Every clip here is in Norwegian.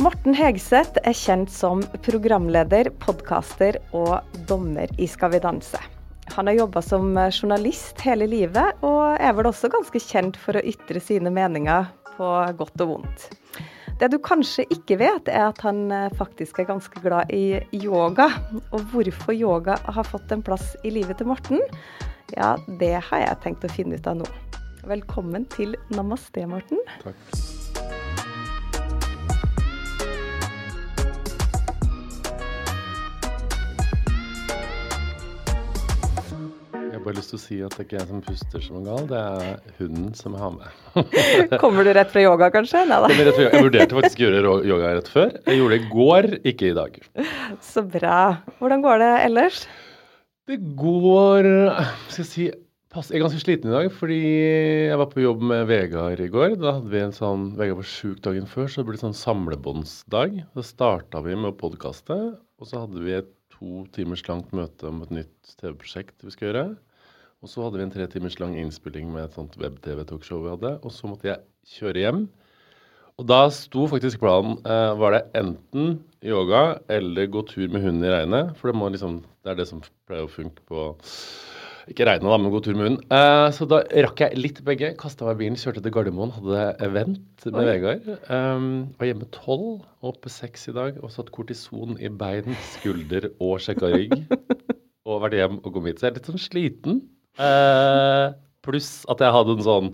Morten Hegseth er kjent som programleder, podkaster og dommer i Skal vi danse. Han har jobba som journalist hele livet, og er vel også ganske kjent for å ytre sine meninger på godt og vondt. Det du kanskje ikke vet, er at han eh, faktisk er ganske glad i yoga. Og hvorfor yoga har fått en plass i livet til Morten, ja, det har jeg tenkt å finne ut av nå. Velkommen til Namaste, Morten. Takk. Har bare lyst til å si at det ikke er jeg som puster som en gal, det er hunden som har med. Kommer du rett fra yoga, kanskje? Nei da. Jeg vurderte faktisk å gjøre yoga rett før. Jeg gjorde det i går, ikke i dag. Så bra. Hvordan går det ellers? Det går Skal jeg si Jeg er ganske sliten i dag, fordi jeg var på jobb med Vegard i går. Da hadde vi en sånn Vegard var sjuk dagen før, så det ble sånn samlebåndsdag. Da starta vi med å podkaste, og så hadde vi et to timers langt møte om et nytt TV-prosjekt vi skal gjøre. Og så hadde vi en tre timers lang innspilling med et sånt web-TV-talkshow vi hadde. Og så måtte jeg kjøre hjem. Og da sto faktisk planen eh, Var det enten yoga eller gå tur med hunden i regnet? For det, må liksom, det er det som pleier å funke på Ikke regnet, da, men gå tur med hunden. Eh, så da rakk jeg litt begge. Kasta meg i bilen, kjørte til Gardermoen, hadde event med Oi. Vegard. Um, var hjemme tolv, oppe seks i dag, og satt kortison i bein, skulder og sjekka rygg. og vært hjem og kom hit. Så jeg er litt sånn sliten. Eh, Pluss at jeg hadde en sånn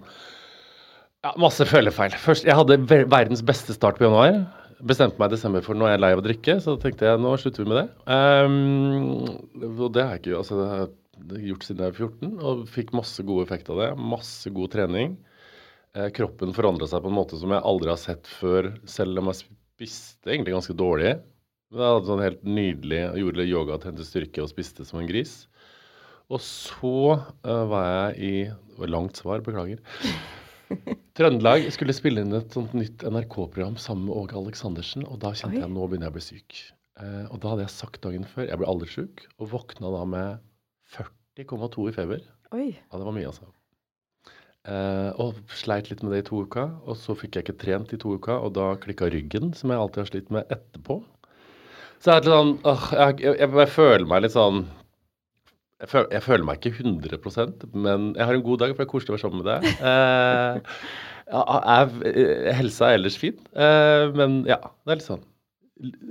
ja, masse følefeil. Først, Jeg hadde verdens beste start på januar. Bestemte meg i desember for når jeg er lei av å drikke, så tenkte jeg nå slutter vi med det. Um, og det har jeg ikke altså, det har jeg gjort siden jeg var 14, og fikk masse god effekt av det. Masse god trening. Eh, kroppen forandra seg på en måte som jeg aldri har sett før, selv om jeg spiste egentlig ganske dårlig. Men Jeg hadde sånn helt nydelig, gjorde yoga, trente styrke og spiste som en gris. Og så uh, var jeg i det var Langt svar, beklager. Trøndelag skulle spille inn et sånt nytt NRK-program sammen med Åge Aleksandersen, og da kjente Oi. jeg nå begynner jeg å bli syk. Uh, og da hadde jeg sagt dagen før jeg ble aldri sjuk. og våkna da med 40,2 i feber. Oi. Ja, det var mye, altså. Uh, og sleit litt med det i to uker. Og så fikk jeg ikke trent i to uker, og da klikka ryggen, som jeg alltid har slitt med etterpå. Så jeg er litt sånn uh, jeg, jeg, jeg, jeg føler meg litt sånn jeg føler, jeg føler meg ikke 100% men jeg har en god dag, for det er koselig å være sammen med deg. Eh, ja, jeg, eh, helsa er ellers fin, eh, men ja, det er litt sånn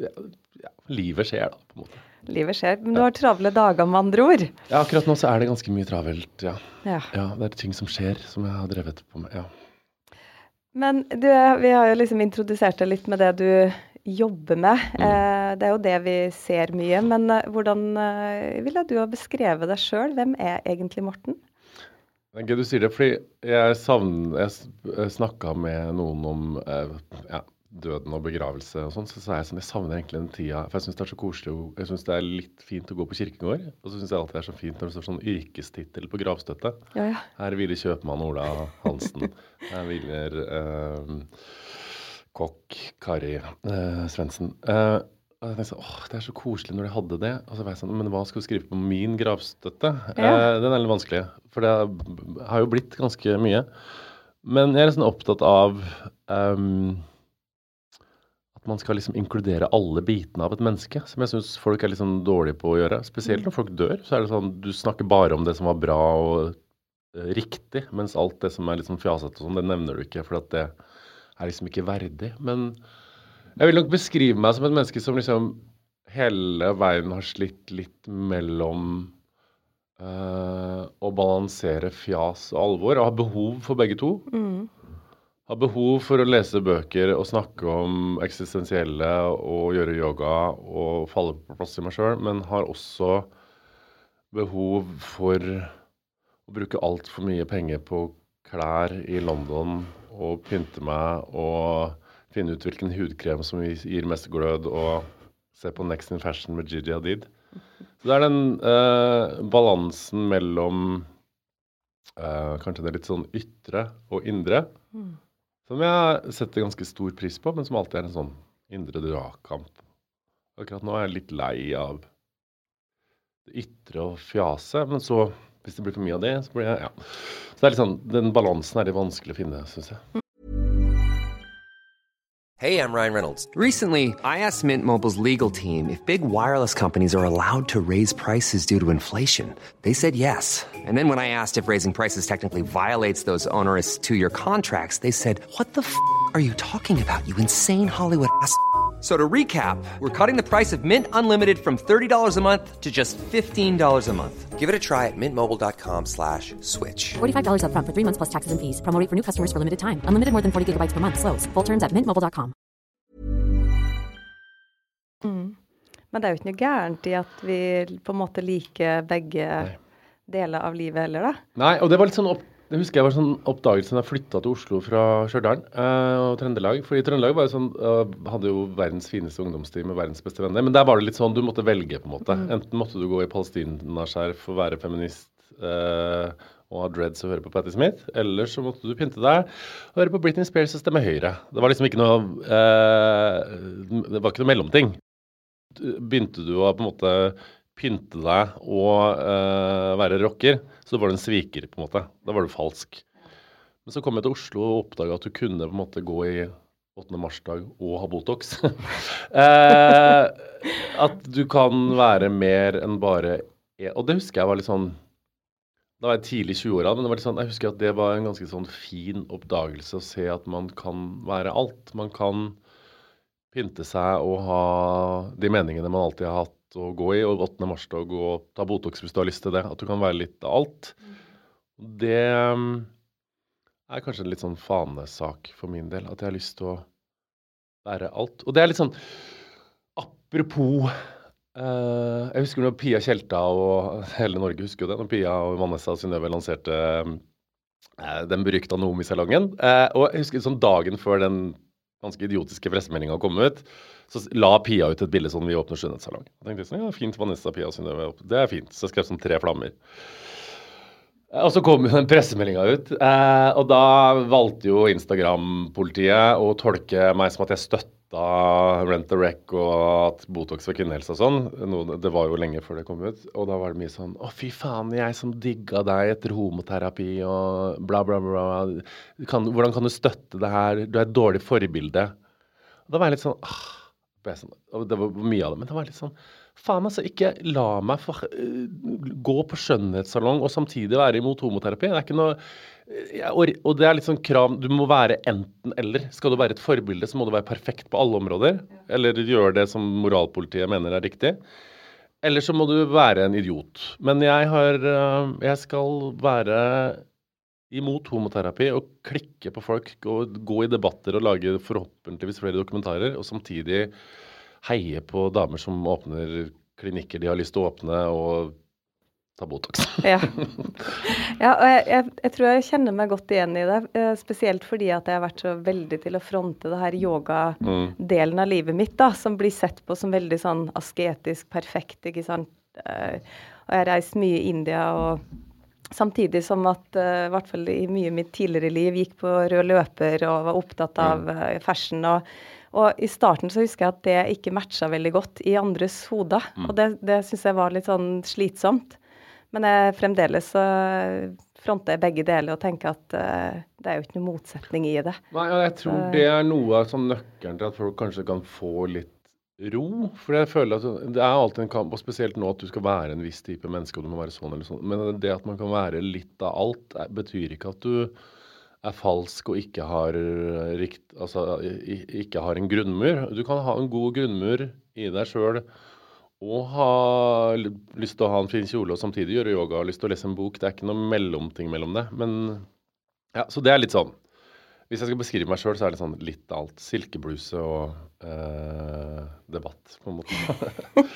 ja, Livet skjer, da, på en måte. Livet skjer. Men du har travle dager, med andre ord. Ja, akkurat nå så er det ganske mye travelt, ja. Ja. ja. Det er ting som skjer, som jeg har drevet på med. ja. Men du, vi har jo liksom introdusert deg litt med det du jobber med. Mm. det er jo det vi ser mye. Men eh, hvordan eh, ville du ha beskrevet deg sjøl? Hvem er egentlig Morten? Det er gøy du sier det, fordi jeg, savn- jeg snakka med noen om eh, ja, døden og begravelse og sånn, så sa jeg sånn Jeg savner egentlig den tida For jeg syns det er så koselig Jeg syns det er litt fint å gå på kirkegård. Og så syns jeg alltid det er så fint når det står sånn yrkestittel på gravstøtte. Ja, ja. Her hviler kjøpmann Ola Hansen. Her hviler eh, kokk Kari eh, Svendsen. Eh, og jeg tenkte sånn, åh, Det er så koselig når de hadde det. Og så var jeg sånn, Men hva skal du skrive på min gravstøtte? Ja. Eh, den er litt vanskelig, for det har jo blitt ganske mye. Men jeg er liksom opptatt av um, at man skal liksom inkludere alle bitene av et menneske, som jeg syns folk er liksom dårlige på å gjøre. Spesielt når folk dør, så er det sånn du snakker bare om det som var bra og uh, riktig, mens alt det som er litt sånn fjasete og sånn, det nevner du ikke, for at det er liksom ikke verdig. Men jeg vil nok beskrive meg som et menneske som liksom hele veien har slitt litt mellom uh, å balansere fjas og alvor, og har behov for begge to. Mm. Har behov for å lese bøker og snakke om eksistensielle og gjøre yoga og falle på plass i meg sjøl, men har også behov for å bruke altfor mye penger på klær i London og pynte meg og finne ut hvilken hudkrem som gir- mest glød, og se på Next in Fashion med Gigi Hadid. Så det er den eh, balansen mellom eh, kanskje det litt sånn ytre og indre, Mm. som jeg setter ganske stor pris på, men som alltid er en sånn indre dragkamp. Akkurat nå er jeg litt lei av det ytre og fjaset, men så, hvis det blir for mye av det, så blir jeg Ja. Så det er litt sånn, den balansen er litt vanskelig å finne, syns jeg. Hey, I'm Ryan Reynolds. Recently, I asked Mint Mobile's legal team if big wireless companies are allowed to raise prices due to inflation. They said yes. And then when I asked if raising prices technically violates those onerous two year contracts, they said, What the f are you talking about, you insane Hollywood ass? F- So to recap, we're cutting the price of Mint Unlimited from $30 a month to just $15 a month. Give it a try at mintmobile.com slash switch. $45 upfront for three months plus taxes and fees. Promo for new customers for limited time. Unlimited more than 40 gigabytes per month. Slows. Full terms at mintmobile.com. Men det er jo ikke noe gærent i at vi på en måte liker begge deler av livet heller, da. Nei, og det var litt sånn opp, det husker jeg var sånn oppdagelse da jeg flytta til Oslo fra Stjørdal eh, og Trøndelag. Fordi Trøndelag var jo sånn, eh, hadde jo verdens fineste ungdomstid med verdens beste venner. Men der var det litt sånn du måtte velge, på en måte. Enten måtte du gå i palestinaskjerf og være feminist eh, og ha dreads og høre på Patti Smith, eller så måtte du pynte deg og høre på Britney Spears og stemme Høyre. Det var liksom ikke noe eh, Det var ikke noe mellomting begynte du å på en måte pynte deg og uh, være rocker, så var du en sviker, på en måte. Da var du falsk. Men så kom jeg til Oslo og oppdaga at du kunne på en måte gå i 8. mars-dag og ha Botox. eh, at du kan være mer enn bare Og det husker jeg var litt sånn Da var jeg tidlig i 20-åra, men det var litt sånn, jeg husker at det var en ganske sånn fin oppdagelse å se at man kan være alt. Man kan pynte seg og ha de meningene man alltid har hatt å gå i, og 8. mars-dag og ta Botox hvis du har lyst til det. At du kan være litt av alt. Det um, er kanskje en litt sånn fanesak for min del, at jeg har lyst til å være alt. Og det er litt sånn Apropos Uh, Jeg husker når Pia Tjelta og hele Norge husker jo det, når Pia og Vanessa og Synnøve lanserte uh, den berykta Noomi-salongen. Uh, og jeg husker sånn dagen før den ganske idiotiske pressemeldinga kom ut, så la Pia ut et bilde sånn 'Vi åpner skjønnhetssalong'. Jeg tenkte sånn, ja, fint Vanessa, Pia Synnøve. Det er fint. Så jeg skrev sånn tre flammer. Eh, Og så kom den pressemeldinga ut, eh, og da valgte jo Instagram-politiet å tolke meg som at jeg støtta Rent the Wreck og at Botox var kvinnehelse og sånn. Det var jo lenge før det kom ut. Og da var det mye sånn Å, fy faen, jeg som digga deg etter homoterapi og bla, bla, bla. Kan, hvordan kan du støtte det her? Du er et dårlig forbilde. Og da var jeg litt sånn ah, sånn, og Det var mye av det, men det var litt sånn Faen, altså. Ikke la meg for, uh, gå på skjønnhetssalong og samtidig være imot homoterapi. Det er ikke noe ja, og, Og det er litt sånn krav Du må være enten-eller. Skal du være et forbilde, så må du være perfekt på alle områder. Eller gjøre det som moralpolitiet mener er riktig. Eller så må du være en idiot. Men jeg har uh, Jeg skal være imot homoterapi og klikke på folk og gå i debatter og lage forhåpentligvis flere dokumentarer, og samtidig heie på damer som åpner klinikker de har lyst til å åpne, og ta Botox. Ja, ja og jeg, jeg, jeg tror jeg kjenner meg godt igjen i det. eh, Spesielt fordi at jeg har vært så veldig til å fronte det her yoga-delen av livet mitt, da, som blir sett på som veldig sånn asketisk perfekt, ikke sant. Eh, Og jeg har reist mye i India og Samtidig som at uh, i hvert fall i mye mitt tidligere liv gikk på rød løper og var opptatt av uh, fashion. Og, og i starten så husker jeg at det ikke matcha veldig godt i andres hoder. Og det, det syns jeg var litt sånn slitsomt. Men jeg, fremdeles så fronter begge deler og tenker at uh, det er jo ikke noen motsetning i det. Nei, og jeg tror det er noe av sånn nøkkelen til at folk kanskje kan få litt ro. For jeg føler at det er alltid en kamp, og spesielt nå at du skal være en viss type menneske, og du må være sånn eller sånn. Men det at man kan være litt av alt, betyr ikke at du er falsk og ikke har rikt, altså, ikke har en grunnmur. Du kan ha en god grunnmur i deg sjøl og ha lyst til å ha en fin kjole og samtidig gjøre yoga og lyst til å lese en bok. Det er ikke noe mellomting mellom det. Men ja, så det er litt sånn Hvis jeg skal beskrive meg sjøl, så er det sånn litt alt. Silkebluse og eh, debatt, på en måte.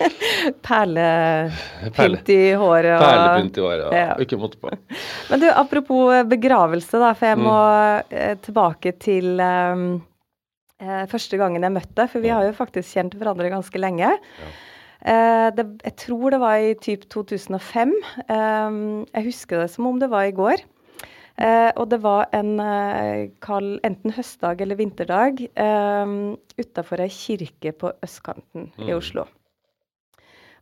Perlepynt i håret og Perlepynt i håret, Ja. Ja. Ikke måte på. Men du, apropos begravelse, da, for jeg må Mm. eh, tilbake til eh, eh, første gangen jeg møtte deg, for vi har jo faktisk kjent hverandre ganske lenge. Eh, det, jeg tror det var i typ 2005. Um, jeg husker det som om det var i går. Eh, og det var en eh, kald enten høstdag eller vinterdag eh, utafor ei kirke på østkanten i Oslo.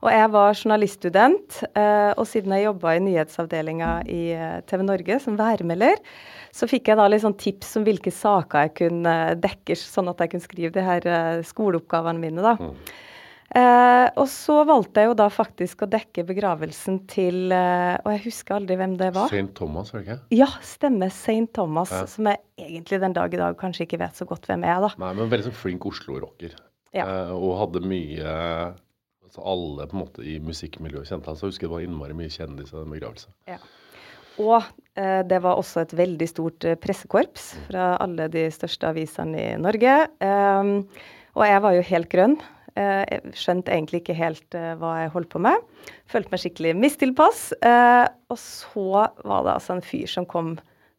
Og jeg var journaliststudent, eh, og siden jeg jobba i nyhetsavdelinga i eh, TV Norge som værmelder, så fikk jeg da litt sånn tips om hvilke saker jeg kunne dekke, sånn at jeg kunne skrive de her eh, skoleoppgavene mine, da. Eh, og så valgte jeg jo da faktisk å dekke begravelsen til eh, Og jeg husker aldri hvem det var. St. Thomas, var det ikke? Ja, stemmer. St. Thomas, Ja. som jeg egentlig den dag i dag kanskje ikke vet så godt hvem jeg er, da. Nei, men veldig sånn flink Oslo-rocker. Ja. Eh, og hadde mye altså Alle på en måte i musikkmiljøet kjente ham. så jeg husker det var innmari mye kjendiser i den begravelse. Og eh, det var også et veldig stort eh, pressekorps fra alle de største avisene i Norge. Ehm, og jeg var jo helt grønn. Eh, jeg skjønte egentlig ikke helt eh, hva jeg holdt på med. Følte meg skikkelig mistilpass. Eh, og så var det altså en fyr som kom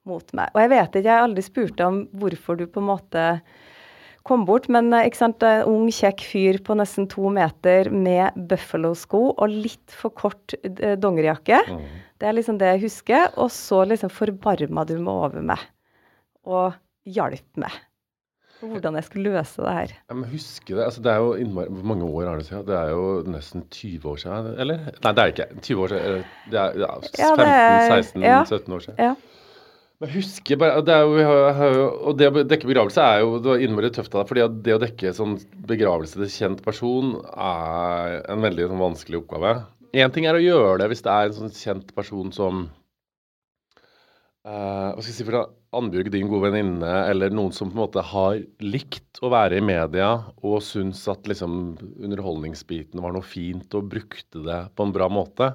mot meg. Og jeg vet ikke, jeg har aldri spurt om hvorfor du på en måte kom bort, men ikke sant, en ung, kjekk fyr på nesten to meter med Buffalo-sko og litt for kort dongerijakke. Det er liksom det jeg husker. Og så liksom forbarma du meg over meg og hjalp meg. På Hvordan jeg skulle løse det her. Ja, men husker det. altså Det er jo innmari Hvor mange år er det siden? Det er jo nesten 20 år siden, eller? Nei, det er ikke. 20 år siden. Det er ja, Ja, det er- 15-16-17 år siden. Ja. Men husker bare det er jo, jo, Og det å dekke begravelse er jo det var innmari tøft av deg. fordi det å dekke sånn begravelse til kjent person er en veldig sånn, vanskelig oppgave. Én ting er å gjøre det hvis det er en sånn kjent person som Uh, Hva skal jeg si for deg? Annbjørg, din gode venninne, eller noen som på en måte har likt å være i media og syns at liksom underholdningsbiten var noe fint og brukte det på en bra måte.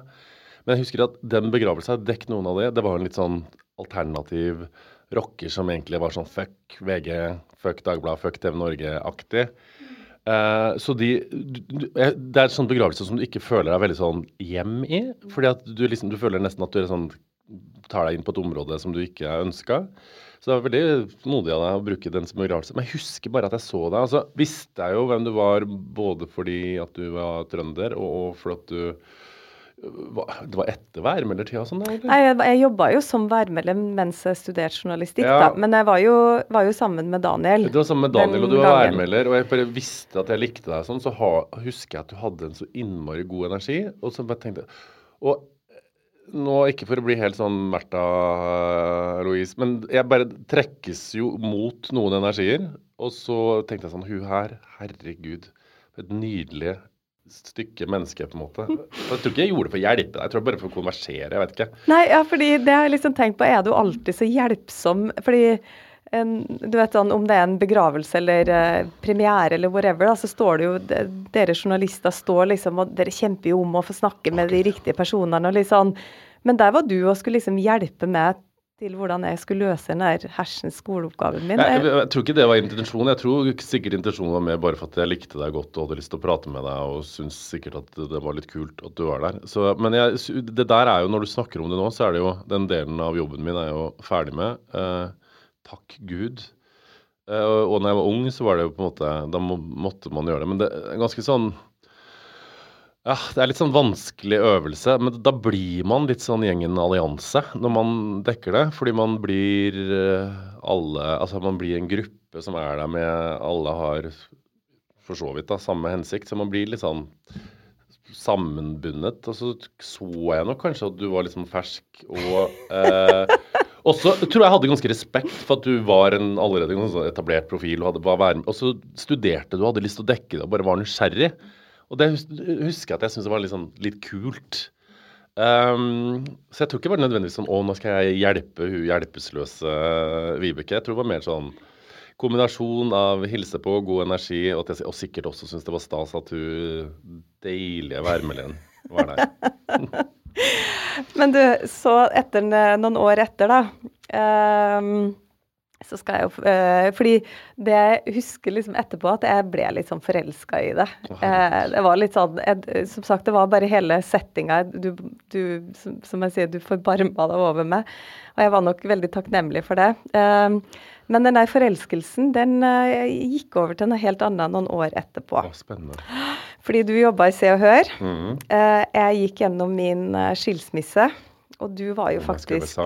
Men jeg husker at den begravelsen dekket noen av det. Det var en litt sånn alternativ rocker som egentlig var sånn fuck VG, fuck Dagbladet, fuck TV Norge-aktig. Uh, så de, Det er en sånn begravelse som du ikke føler deg veldig sånn hjem i. Fordi at du liksom, du føler nesten at du er sånn, tar deg inn på et område som du ikke ønska. Så det var veldig modig av deg å bruke den som begravelse. Men jeg husker bare at jeg så deg. Altså, visste jeg jo hvem du var både fordi at du var trønder, og, og fordi at du Det var etter værmeldertida og sånn? eller? Nei, jeg, jeg jobba jo som værmelder mens jeg studerte journalistikk, Ja. da. Men jeg var jo, var jo sammen med Daniel. Du var sammen med Daniel, og du var gangen. værmelder, og jeg bare visste at jeg likte deg sånn, så ha, husker jeg at du hadde en så innmari god energi, og så bare tenkte jeg Og nå, ikke for å bli helt sånn Märtha eh, Louise, men jeg bare trekkes jo mot noen energier, og så tenkte jeg sånn Hun her, herregud, et nydelig stykke menneske, på en måte. Jeg tror ikke jeg gjorde det for å hjelpe deg, jeg tror bare for å konversere, jeg vet ikke. Nei, ja, fordi det har jeg liksom tenkt på, er du alltid så hjelpsom? Fordi en, du vet sånn, om det er en begravelse eller eh, premiere eller whatever, da, så står det jo de- Dere journalister står liksom og dere kjemper jo om å få snakke med de riktige personene og litt sånn. Men der var du og skulle liksom hjelpe meg til hvordan jeg skulle løse den der hersens skoleoppgaven min. Jeg, jeg, Jeg, tror ikke det var intensjonen. Jeg tror sikkert intensjonen var mer bare for at jeg likte deg godt og hadde lyst til å prate med deg og syntes sikkert at det var litt kult at du var der. Så, men jeg, det der er jo, når du snakker om det nå, så er det jo den delen av jobben min er jo ferdig med. Eh, takk Gud. Eh, og, når jeg var ung, så var det jo på en måte Da må, måtte man gjøre det. Men det er ganske sånn ja, Det er litt sånn vanskelig øvelse, men da blir man litt sånn gjengen allianse når man dekker det. Fordi man blir eh, alle Altså man blir en gruppe som er der med Alle har for så vidt da samme hensikt, så man blir litt sånn sammenbundet. Og så så jeg nok kanskje at du var litt sånn fersk og eh, også tror jeg hadde ganske respekt for at du var en allerede en sånn etablert profil og hadde. Og så studerte du, hadde lyst til å dekke det og bare var nysgjerrig. Og det husker jeg at jeg syntes var litt sånn litt kult. Um, så jeg tror ikke det var nødvendigvis sånn Å, nå skal jeg hjelpe hun hjelpeløse Vibeke. Jeg tror det var mer sånn kombinasjon av hilse på, god energi, og, jeg, og sikkert også syntes det var stas at hun deilige værmelderen var der. men du, så etter noen år etter, da um, så skal jeg jo uh, Fordi det jeg husker liksom etterpå, at jeg ble litt sånn forelska i det. Eh, det var litt sånn jeg, Som sagt, det var bare hele settinga. Du, du som, som jeg sier, du forbarma deg over meg. Og jeg var nok veldig takknemlig for det. Eh, men den der forelskelsen, den eh, gikk over til noe helt annet noen år etterpå. Å, spennende. Fordi du jobba i Se og Hør. Mhm. Eh, jeg gikk gjennom min eh, skilsmisse, og du var jo faktisk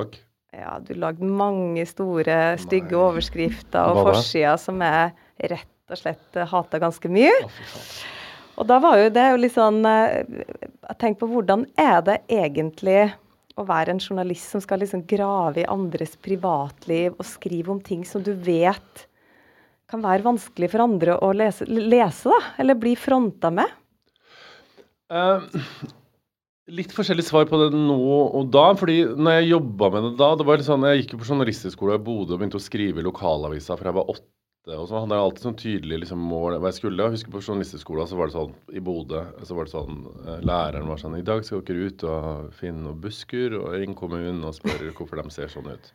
ja, du lagde mange store, stygge Nei. overskrifter og Hva forsider som jeg rett og slett uh, hata ganske mye. Og da var jo det jo litt sånn eh, Tenk på hvordan er det egentlig å være en journalist som skal liksom grave i andres privatliv og skrive om ting som du vet kan være vanskelig for andre å lese, lese da, eller bli fronta med? Uh, litt forskjellig svar på det nå og da. fordi når jeg jobba med det da det var litt sånn, Jeg gikk jo på journalisthøgskole i Bodø og begynte å skrive i lokalavisa fra jeg var åtte. og så hadde jeg alltid sånn tydelig liksom, mål hva jeg skulle. Jeg husker på journalisthøgskolen så var det sånn i Bodø så var det sånn, eh, Læreren var sånn I dag skal dere ut og finne noen busker og ringe kommunen og spørre hvorfor de ser sånn ut.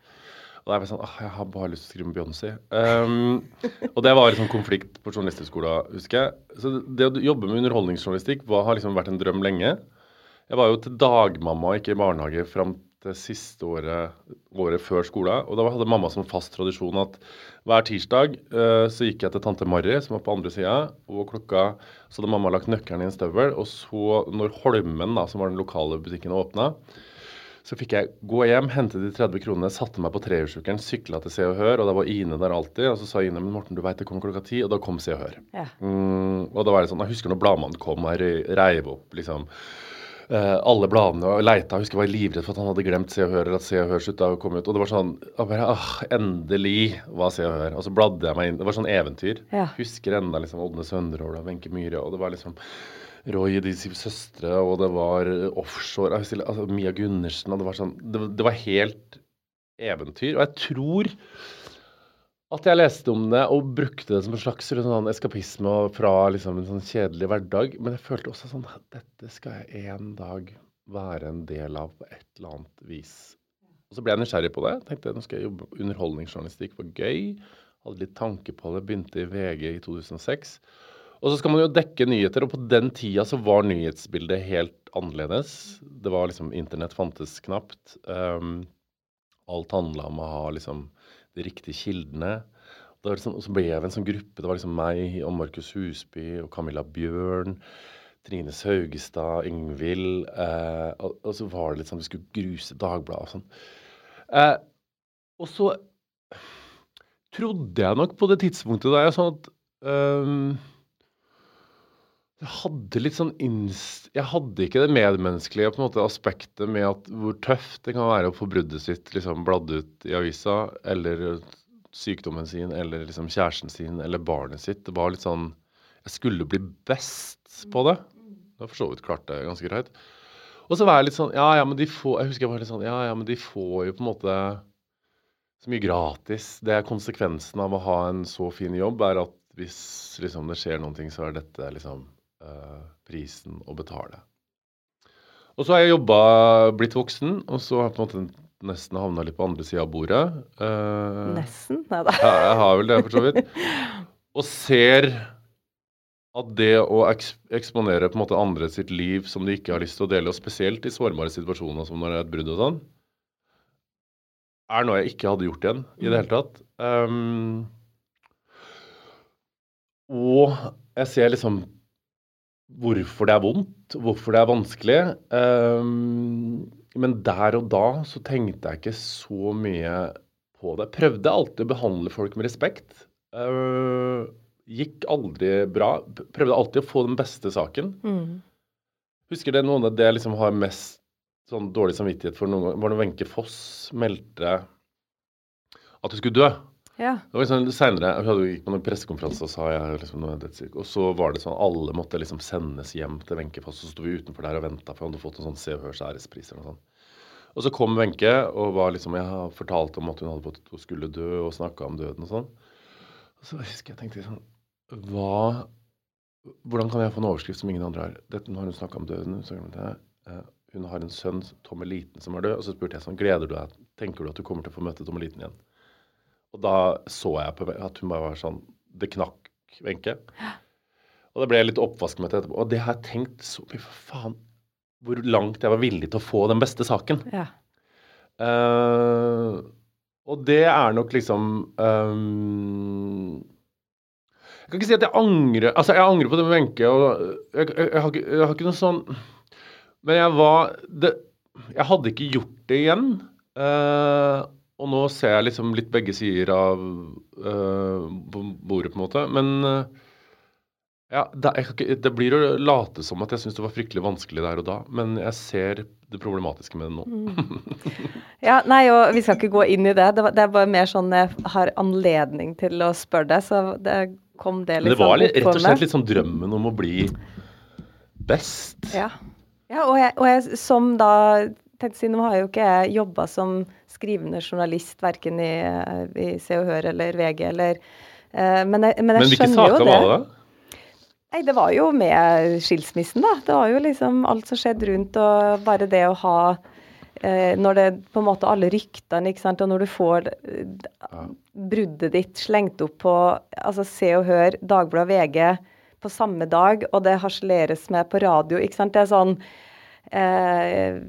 Og da er jeg sånn åh, Jeg har bare lyst til å skrive med Beyoncé. Um, og det var liksom konflikt på journalisthøgskolen, husker jeg. Så det å jobbe med underholdningsjournalistikk var, har liksom vært en drøm lenge. Jeg var jo til dagmamma, ikke i barnehage, fram til siste året, året før skolen. Og da hadde mamma som fast tradisjon at hver tirsdag uh, så gikk jeg til tante Mari, som var på andre sida, og klokka så hadde mamma lagt nøkkelen i en støvel. Og så, når Holmen, da, som var den lokale butikken, åpna, så fikk jeg gå hjem, hente de 30 kronene, satte meg på trehjulssykkelen, sykla til Se og Hør, og da var Ine der alltid. Og så sa Ine men Morten, du veit det kommer klokka ti, og da kom Se og Hør. Ja. Mm, og da var det sånn, Jeg husker når Bladmannen kom og reiv opp liksom uh, alle bladene og leita. Jeg husker jeg var livredd for at han hadde glemt Se og Hør, eller at Se og Hør slutta å komme ut. Og det var sånn bare, ah, Endelig var Se og Hør. Og så bladde jeg meg inn. Det var sånn eventyr. Ja. Husker enda liksom Ådne Sønderål og Wenche Myhre, og det var liksom Roy de syv søstre, og det var offshore husker, altså Mia Gundersen, og det var sånn det, det var helt eventyr. Og jeg tror at jeg leste om det og brukte det som en slags sånn eskapisme fra liksom en sånn kjedelig hverdag. Men jeg følte også sånn Dette skal jeg en dag være en del av på et eller annet vis. Og så ble jeg nysgjerrig på det. Tenkte nå skal jeg jobbe underholdningsjournalistikk. var gøy. Hadde litt tanke på det. Begynte i VG i 2006. Og så skal man jo dekke nyheter, og på den tida så var nyhetsbildet helt annerledes. Det var liksom Internett fantes knapt. Um, alt handla om å ha liksom de riktige kildene. Liksom, og så ble jeg en sånn gruppe. Det var liksom meg og Markus Husby og Camilla Bjørn. Trine Saugestad, Yngvild Eh, og, og, så var det litt sånn vi skulle gruse Dagbladet og sånn. Eh, og så trodde jeg nok på det tidspunktet da jeg sånn at um, jeg hadde litt sånn inst... Jeg hadde ikke det medmenneskelige på en måte aspektet med at hvor tøft det kan være å få bruddet sitt liksom bladd ut i avisa, eller sykdommen sin, eller liksom kjæresten sin, eller barnet sitt. Det var litt sånn Jeg skulle bli best på det. Det har for så vidt klart det ganske greit. Og så var jeg litt sånn Ja, ja, men de får Jeg husker jeg var litt sånn Ja, ja, men de får jo på en måte så mye gratis. Det er konsekvensen av å ha en så fin jobb, er at hvis liksom det skjer noen ting, så er dette liksom prisen å betale. Og så har jeg jobba, blitt voksen, og så har jeg på en måte nesten havna litt på andre sida av bordet. Uh, nesten? Nei da. jeg, jeg har vel det, for så vidt. Og ser at det å eksponere på en måte andre sitt liv som de ikke har lyst til å dele, og spesielt i sårbare situasjoner som når det er et brudd og sånn, er noe jeg ikke hadde gjort igjen i det hele tatt. Um, og jeg ser liksom hvorfor det er vondt, hvorfor det er vanskelig. Um, men der og da så tenkte jeg ikke så mye på det. Prøvde alltid å behandle folk med respekt. Uh, gikk aldri bra. Prøvde alltid å få den beste saken. Mm. Husker det noen av det jeg liksom har mest sånn dårlig samvittighet for noen gang, var når Wenche Foss meldte at hun skulle dø. Ja. Liksom senere, Jeg gikk på noen pressekonferanse og sa jeg liksom. Og så var det sånn alle måtte liksom sendes hjem til Wenche Foss. Så sto vi utenfor der og venta, for han hadde fått en sånn Se og Hørs ærespris eller noe sånt. Og så kom Wenche og var liksom, jeg fortalte om at hun hadde fått, hun skulle dø, og snakka om døden og sånn. Og så husker jeg tenkte sånn Hva Hvordan kan jeg få en overskrift som ingen andre har? Dette, nå har hun snakka om døden. Så, uh, hun har en sønn, Tom Eliten, som er død. Og så spurte jeg sånn Gleder du deg? Tenker du at du kommer til å få møte Tom Eliten igjen? Og da så jeg på at hun bare var sånn Det knakk, Wenche. Og da ble jeg litt oppvaskmøte med det etterpå. Og det har jeg tenkt så mye For faen, hvor langt jeg var villig til å få den beste saken. Ja. Uh, og det er nok liksom um, Jeg kan ikke si at jeg angrer Altså, jeg angrer på det med Wenche. Jeg, jeg, jeg, har, jeg, har ikke noe sånn Men jeg var det, Jeg hadde ikke gjort det igjen. Uh, og nå ser jeg liksom litt begge sider av uh, bordet, på en måte. Men uh, Ja, det, ikke, det blir å late som at jeg syns det var fryktelig vanskelig der og da, men jeg ser det problematiske med det nå. Mm. Ja, nei, og vi skal ikke gå inn i det. Det, var, det er bare mer sånn jeg har anledning til å spørre deg, så det kom det Men litt det var sånn litt, rett og slett litt sånn drømmen om å bli best. Ja, ja og, jeg, og jeg som da tenkte si, Nå har jeg jo ikke jeg jobba som skrivende journalist verken i, i Se og Hør eller VG eller uh, Men jeg, men jeg Men hvilke skjønner jo saker var det? Nei, det var jo med skilsmissen, da. Det var jo liksom alt som skjedde rundt, og bare det å ha eh, Når det på en måte alle ryktene, ikke sant, og når du får eh, bruddet ditt slengt opp på altså Se og Hør, Dagbladet, VG på samme dag, og det harseleres med på radio, ikke sant. Det er sånn eh,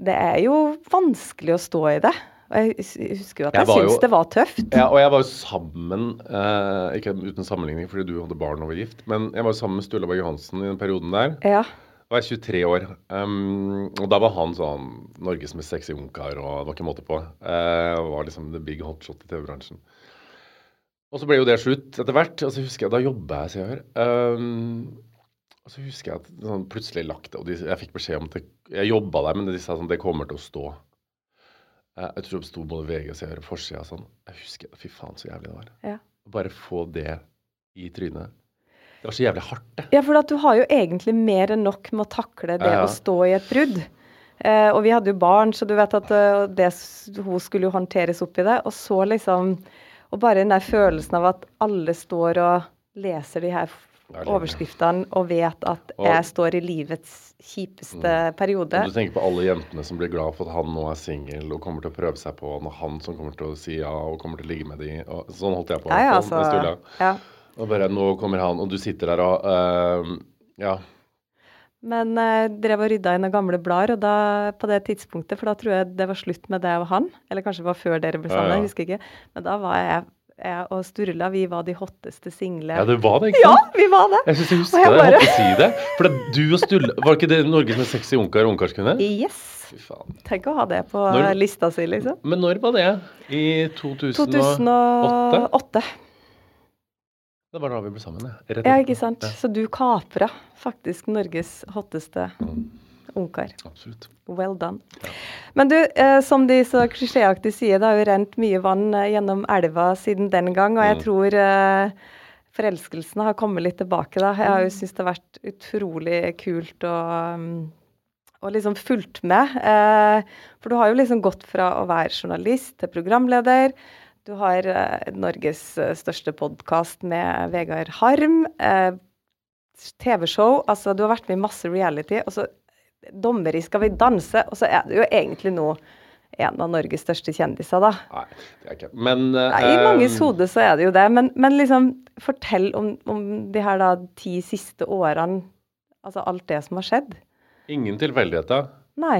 Det er jo vanskelig å stå i det. Og jeg husker jo at Jeg jeg, syntes jo- det var tøft. Ja, og jeg var jo sammen eh, Ikke uten sammenligning fordi du hadde barn og var gift, men jeg var jo sammen med Sturla Berg Johansen i den perioden der. Ja. Da var jeg 23 år. Um, og da var han sånn Norges mest sexy ungkar, og det var ikke måte på. Uh, var liksom the big hotshot i TV-bransjen. Og så ble jo det slutt etter hvert. Og så husker jeg, da jobba jeg, sier jeg. Um, og så husker jeg at sånn, plutselig lagt det, og de, jeg fikk beskjed om at det, jeg jobba der, men de sa sånn det kommer til å stå. Eh, jeg tror det sto både VG og CR og forsida sånn. Jeg husker. Fy faen, så jævlig det var. Ja. Bare få det i trynet. Det var så jævlig hardt, det. Ja, for at du har jo egentlig mer enn nok med å takle det Ja, ja. å stå i et brudd. Eh, og vi hadde jo barn, så du vet at uh, det, hun skulle jo håndteres opp i det. Og så liksom Og bare den der følelsen av at alle står og leser de her overskriftene og vet at jeg står i livets kjipeste periode. Og du tenker på alle jentene som blir glad for at han nå er singel og kommer til å prøve seg på han, og han som kommer til å si ja og kommer til å ligge med de. Og sånn holdt jeg på. Ja, ja, sånn, altså. Ja. Og bare nå kommer han, og du sitter der og uh, Ja. Men jeg drev og rydda i noen gamle blader, og da, på det tidspunktet, for da tror jeg det var slutt med det og han, eller kanskje det var før dere ble sammen, jeg husker ikke, men da var jeg, jeg og Sturla, vi var de hotteste single. ja, det var det, ikke sant? Ja, vi var det! Jeg syns jeg husker jeg det. Jeg bare- måtte si det. For det, du og Sturla Var ikke det Norges mest sexy ungkar og ungkarskvinne? Yes! Tenk å ha det på Når- lista si, liksom. Men når var det? I 2008? 2008. Det var da vi ble sammen, ja. Rett Ja, ikke sant. Så du kapra faktisk Norges hotteste Mm, ungkar. absolutt. Well done. Men du, eh, som de så klisjéaktig sier, det har jo rent mye vann eh, gjennom elva siden den gang, og jeg Mm. tror eh, forelskelsene har kommet litt tilbake da. Jeg har jo syntes det har vært utrolig kult um, og liksom fulgt med. Eh, for du har jo liksom gått fra å være journalist til programleder. Du har eh, Norges største podkast med Vegard Harm. Eh, TV-show. Altså, du har vært med i masse reality. Og så dommer i Skal vi danse. Og så er du jo egentlig nå en av Norges største kjendiser, da. Nei, det er ikke Men Nei, I manges ehm, hode så er det jo det. Men, men liksom, fortell om, om de her da ti siste årene. Altså alt det som har skjedd. Ingen tilfeldigheter. Nei.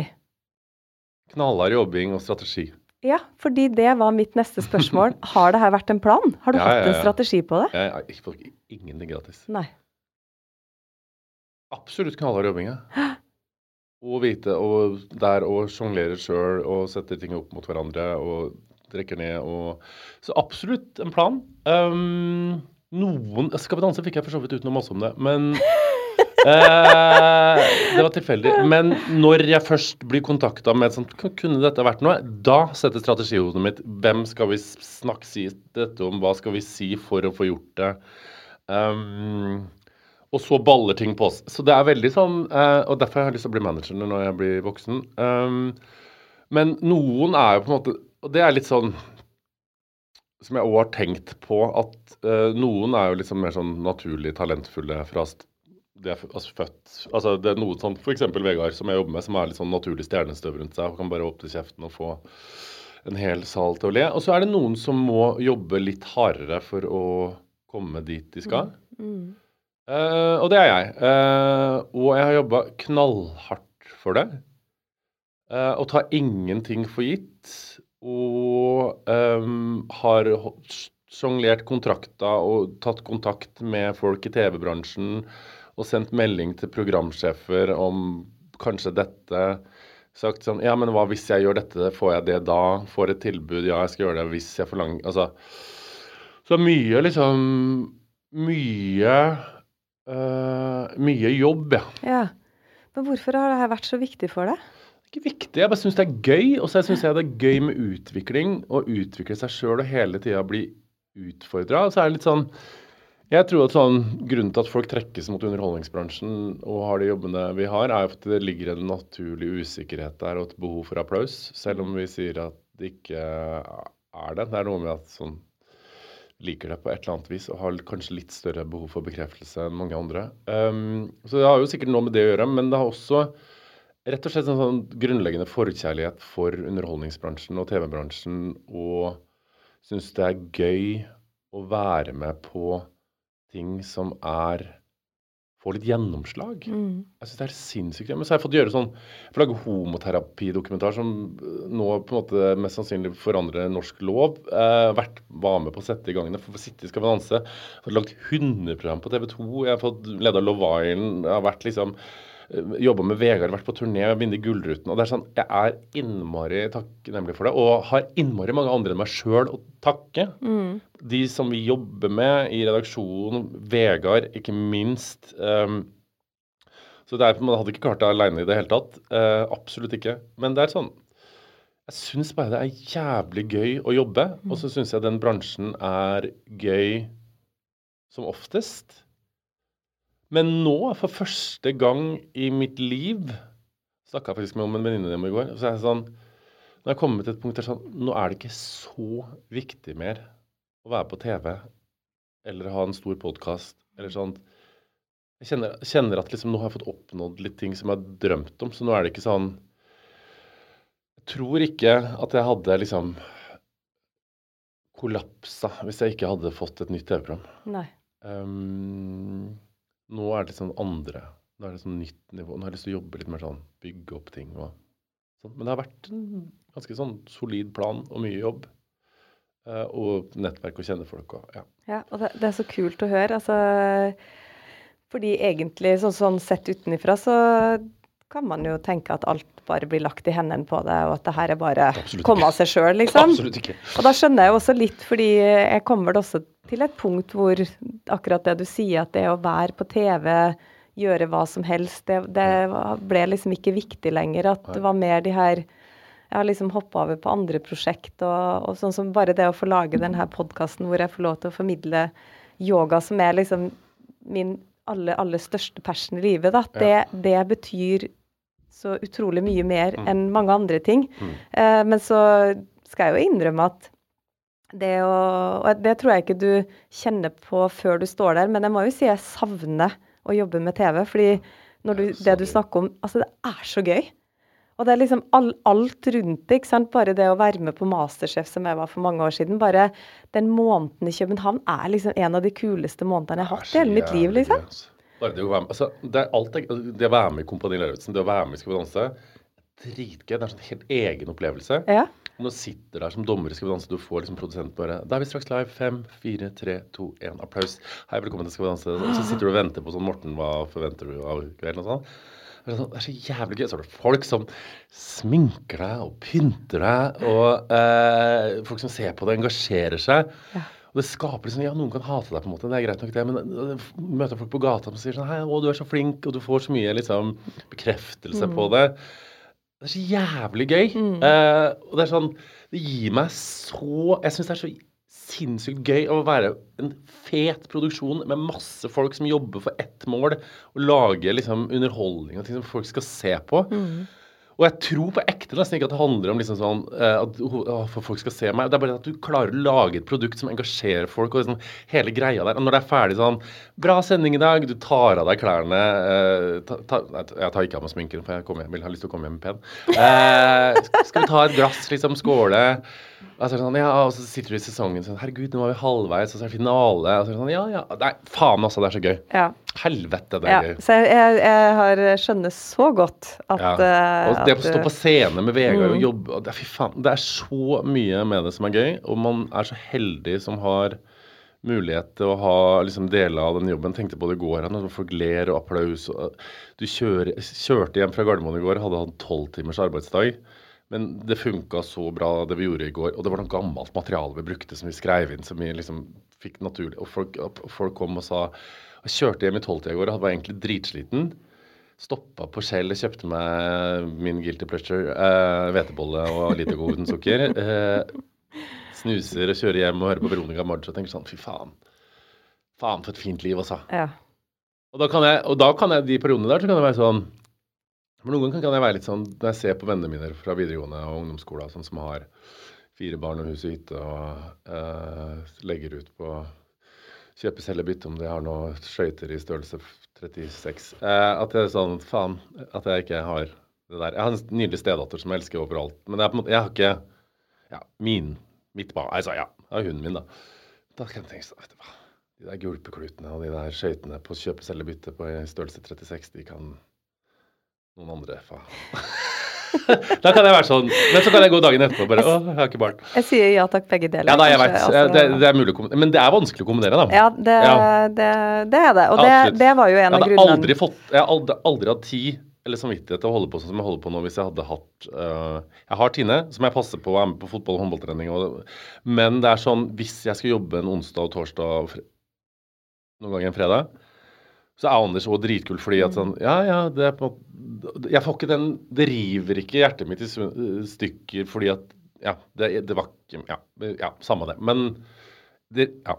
Knallhard jobbing og strategi. Ja, fordi det var mitt neste spørsmål. Har det her vært en plan? Har du Ja, hatt ja, en ja. strategi på det? Jeg har ikke fått ingenting gratis. Nei. Absolutt knallhard jobbing, ja. Og vite og der og sjonglere sjøl og sette ting opp mot hverandre og trekker ned og Så absolutt en plan. Um, noen Skal vi danse fikk jeg for så vidt uten å masse om det, men eh, Det var tilfeldig. Men når jeg først blir kontakta med et sånt Kunne dette vært noe? Da setter strategihodet mitt Hvem skal vi snakke si dette om? Hva skal vi si for å få gjort det? Um, og så baller ting på oss. Så det er veldig sånn uh, Og derfor har jeg lyst til å bli manager når jeg blir voksen. Um, men noen er jo på en måte Og det er litt sånn som jeg òg har tenkt på, at uh, noen er jo liksom mer sånn naturlig talentfulle fra st de er altså født Altså det er noe sånn f.eks. Vegard, som jeg jobber med, som er litt sånn naturlig stjernestøv rundt seg og kan bare åpne kjeften og få en hel sal til å le. Og så er det noen som må jobbe litt hardere for å komme dit de skal. Mm. Eh, og det er jeg. Uh, og jeg har jobba knallhardt for det. Uh, og tar ingenting for gitt. Og um, har sjonglert kontrakter og tatt kontakt med folk i TV-bransjen og sendt melding til programsjefer om kanskje dette. Sagt sånn Ja, men hva hvis jeg gjør dette, får jeg det da? Får et tilbud? Ja, jeg skal gjøre det hvis jeg forlanger Altså Så mye, liksom Mye Eh, mye jobb, ja. Ja. Men hvorfor har det vært så viktig for deg? Ikke viktig, jeg bare syns det er gøy. Og så syns jeg det er gøy med utvikling. Å utvikle seg sjøl og hele tida bli utfordra. Så er det litt sånn Jeg tror at sånn grunnen til at folk trekkes mot underholdningsbransjen og har de jobbene vi har, er at det ligger en naturlig usikkerhet der og et behov for applaus. Selv om vi sier at det ikke er det. Det er noe med at sånn liker det på et eller annet vis og har kanskje litt større behov for bekreftelse enn mange andre. Um, så det har jo sikkert noe med det å gjøre, men det har også rett og slett en sånn grunnleggende forkjærlighet for underholdningsbransjen og TV-bransjen, og syns det er gøy å være med på ting som er får litt gjennomslag. Mm. Jeg syns det er sinnssykt. Men så har jeg fått gjøre sånn Jeg får lage homoterapidokumentar som øh, nå på en måte mest sannsynlig forandrer norsk lov. Eh, vært, var med på å sette i gang det. Sitte i Skal vi danse. Fått lagd hundeprogram på TV 2. Jeg har fått leda Love Island. Jeg har vært liksom Jobba med Vegard, vært på turné, vunnet Gullruten. og det er sånn, Jeg er innmari takknemlig for det, og har innmari mange andre enn meg sjøl å takke. Mm. De som vi jobber med i redaksjonen, Vegard ikke minst. Um, så det er, Man hadde ikke klart det aleine i det hele tatt. Uh, absolutt ikke. Men det er sånn Jeg syns bare det er jævlig gøy å jobbe. Og så syns jeg den bransjen er gøy som oftest. Men nå, for første gang i mitt liv Snakka faktisk med om en venninne om i går. Så er jeg sånn Nå har jeg kommet til et punkt der sånn Nå er det ikke så viktig mer å være på TV eller ha en stor podkast eller sånn. Jeg kjenner, kjenner at liksom nå har jeg fått oppnådd litt ting som jeg har drømt om, så nå er det ikke sånn Jeg tror ikke at jeg hadde liksom kollapsa hvis jeg ikke hadde fått et nytt TV-program. Nei. Um, nå er det sånn andre Nå er det sånn nytt nivå. Nå har jeg lyst til å jobbe litt mer sånn, bygge opp ting og sånn. Men det har vært en ganske sånn solid plan og mye jobb. Uh, og nettverk og kjenne folk og ja. Ja, og det, det er så kult å høre. Altså, fordi egentlig, så, sånn sett utenifra, så kan man jo tenke at alt bare blir lagt i hendene på det, og at det her er bare å komme av seg sjøl, liksom. Absolutt ikke. Og da skjønner jeg også litt, fordi jeg kommer vel også til et punkt hvor akkurat det du sier, at det å være på TV, gjøre hva som helst, det, det ble liksom ikke viktig lenger. At det var mer de her Jeg har liksom hoppa over på andre prosjekt, og, og sånn som bare det å få lage denne podkasten hvor jeg får lov til å formidle yoga, som er liksom min aller, aller største passion i livet, da. Det, det betyr så utrolig mye mer enn mange andre ting. Eh, men så skal jeg jo innrømme at det å Og det tror jeg ikke du kjenner på før du står der, men jeg må jo si jeg savner å jobbe med TV. Fordi når du, Det du snakker om Altså, det er så gøy. Og det er liksom all, alt rundt det. ikke sant? Bare det å være med på Masterchef, som jeg var for mange år siden. Bare den måneden i København er liksom en av de kuleste månedene jeg har hatt i hele mitt liv, liksom. Bare det å være med, altså, det, er alt, det, det å være med i Kompani Lauritzen, det å være med i Skal vi danse, dritgøy. Det er en sånn helt egen opplevelse. Ja. Når du sitter der som dommer i Skal vi danse, du får liksom produsenten bare Da er vi straks live. Fem, fire, tre, to, én. Applaus. Hei, velkommen til Skal vi danse. Og så sitter du og venter på sånn Morten, hva forventer du av kvelden? og sånn. Det er sånn- det er så jævlig gøy. Så er det folk som sminker deg og pynter deg, og eh, folk som ser på deg, engasjerer seg. Og det skaper liksom Ja, noen kan hate deg, på en måte, det er greit nok, det, men øh, møter folk på gata som sier sånn Hei, å, du er så flink, og du får så mye liksom bekreftelse på det. Det er så jævlig gøy. Eh, og det er sånn Det gir meg så Jeg syns det er så sinnssykt gøy å være en fet produksjon med masse folk som jobber for ett mål, og lage liksom underholdning og ting som folk skal se på. Og jeg tror på ekte nesten ikke at det handler om liksom sånn eh, at folk skal se meg. Det er bare at du klarer å lage et produkt som engasjerer folk. og liksom hele greia der. Og når det er ferdig sånn Bra sending i dag. Du tar av deg klærne. eh, ta, ta, jeg tar ikke av meg sminken, for jeg hjem- vil ha lyst til å komme hjem pen. Eh, skal vi ta et glass, liksom? Skåle? Og så, sånn, ja, og så sitter du i sesongen sånn Herregud, nå er vi halvveis, og så er det finale. Og så er det sånn, ja, ja. Nei, faen også, det er så gøy. Ja. Helvete, det er ja. gøy. Så jeg, jeg, har skjønner så godt at Ja. eh, Og det å stå på scene med Vegard Mm. og jobbe og det, Fy faen, det er så mye med det som er gøy, og man er så heldig som har mulighet til å ha liksom deler av den jobben. Tenkte på det i går, når folk ler og applaus. Og, du kjør, kjørte hjem fra Gardermoen i går, hadde hatt tolv timers arbeidsdag. Men det funka så bra, det vi gjorde i går. Og det var noe gammelt materiale vi brukte som vi skrev inn, som vi liksom fikk naturlig Og folk, folk kom og sa Jeg kjørte hjem i tolvtida i går og var egentlig dritsliten. Stoppa på Shell, kjøpte meg min guilty pleasure, eh, og lite god uten sukker. Eh, snuser og kjører hjem og hører på Veronica Maggio og tenker sånn fy faen. Faen for et fint liv, altså. Ja. Og da kan jeg, og da kan jeg de periodene der så kan det være sånn Men noen ganger kan jeg være litt sånn når jeg ser på vennene mine fra videregående og ungdomsskolen sånn som har fire barn og hus og hytte og eh, legger ut på kjøpe, selge, bytte om de har noe skøyter i størrelse 36. Eh, at det er sånn Faen, at jeg ikke har det der. Jeg har en nydelig stedatter som jeg elsker overalt. Men jeg, måte, jeg har ikke ja, min, mitt barn Altså, ja, det er hunden min, da. Da kan jeg tenke sånn, vet du hva. De der gulpeklutene og de der skøytene på kjøpe, selge, bytte på størrelse 36, de kan noen andre faen. da kan jeg være sånn. Men så kan jeg gå dagen etterpå bare Å, jeg har ikke barn. Jeg sier ja takk, begge deler. Ja, da, jeg vet. altså. Det, det er mulig å kombinere. Men det er vanskelig å kombinere, da. Ja, det, Ja. Det, det er det. Og det, det var jo en av hadde grunnene aldri fått Jeg har aldri, aldri hatt tid eller samvittighet til å holde på sånn som jeg holder på nå, hvis jeg hadde hatt uh, Jeg har Tine, som jeg passer på og er med på fotball- og håndballtrening, og, men det er sånn Hvis jeg skal jobbe en onsdag og torsdag og noen ganger en fredag, så er Anders òg dritkul fordi at sånn Ja, ja, det er på en måte Jeg får ikke den Det river ikke hjertet mitt i stykker fordi at Ja, det, det var ikke Ja, ja samme det. Men det Ja.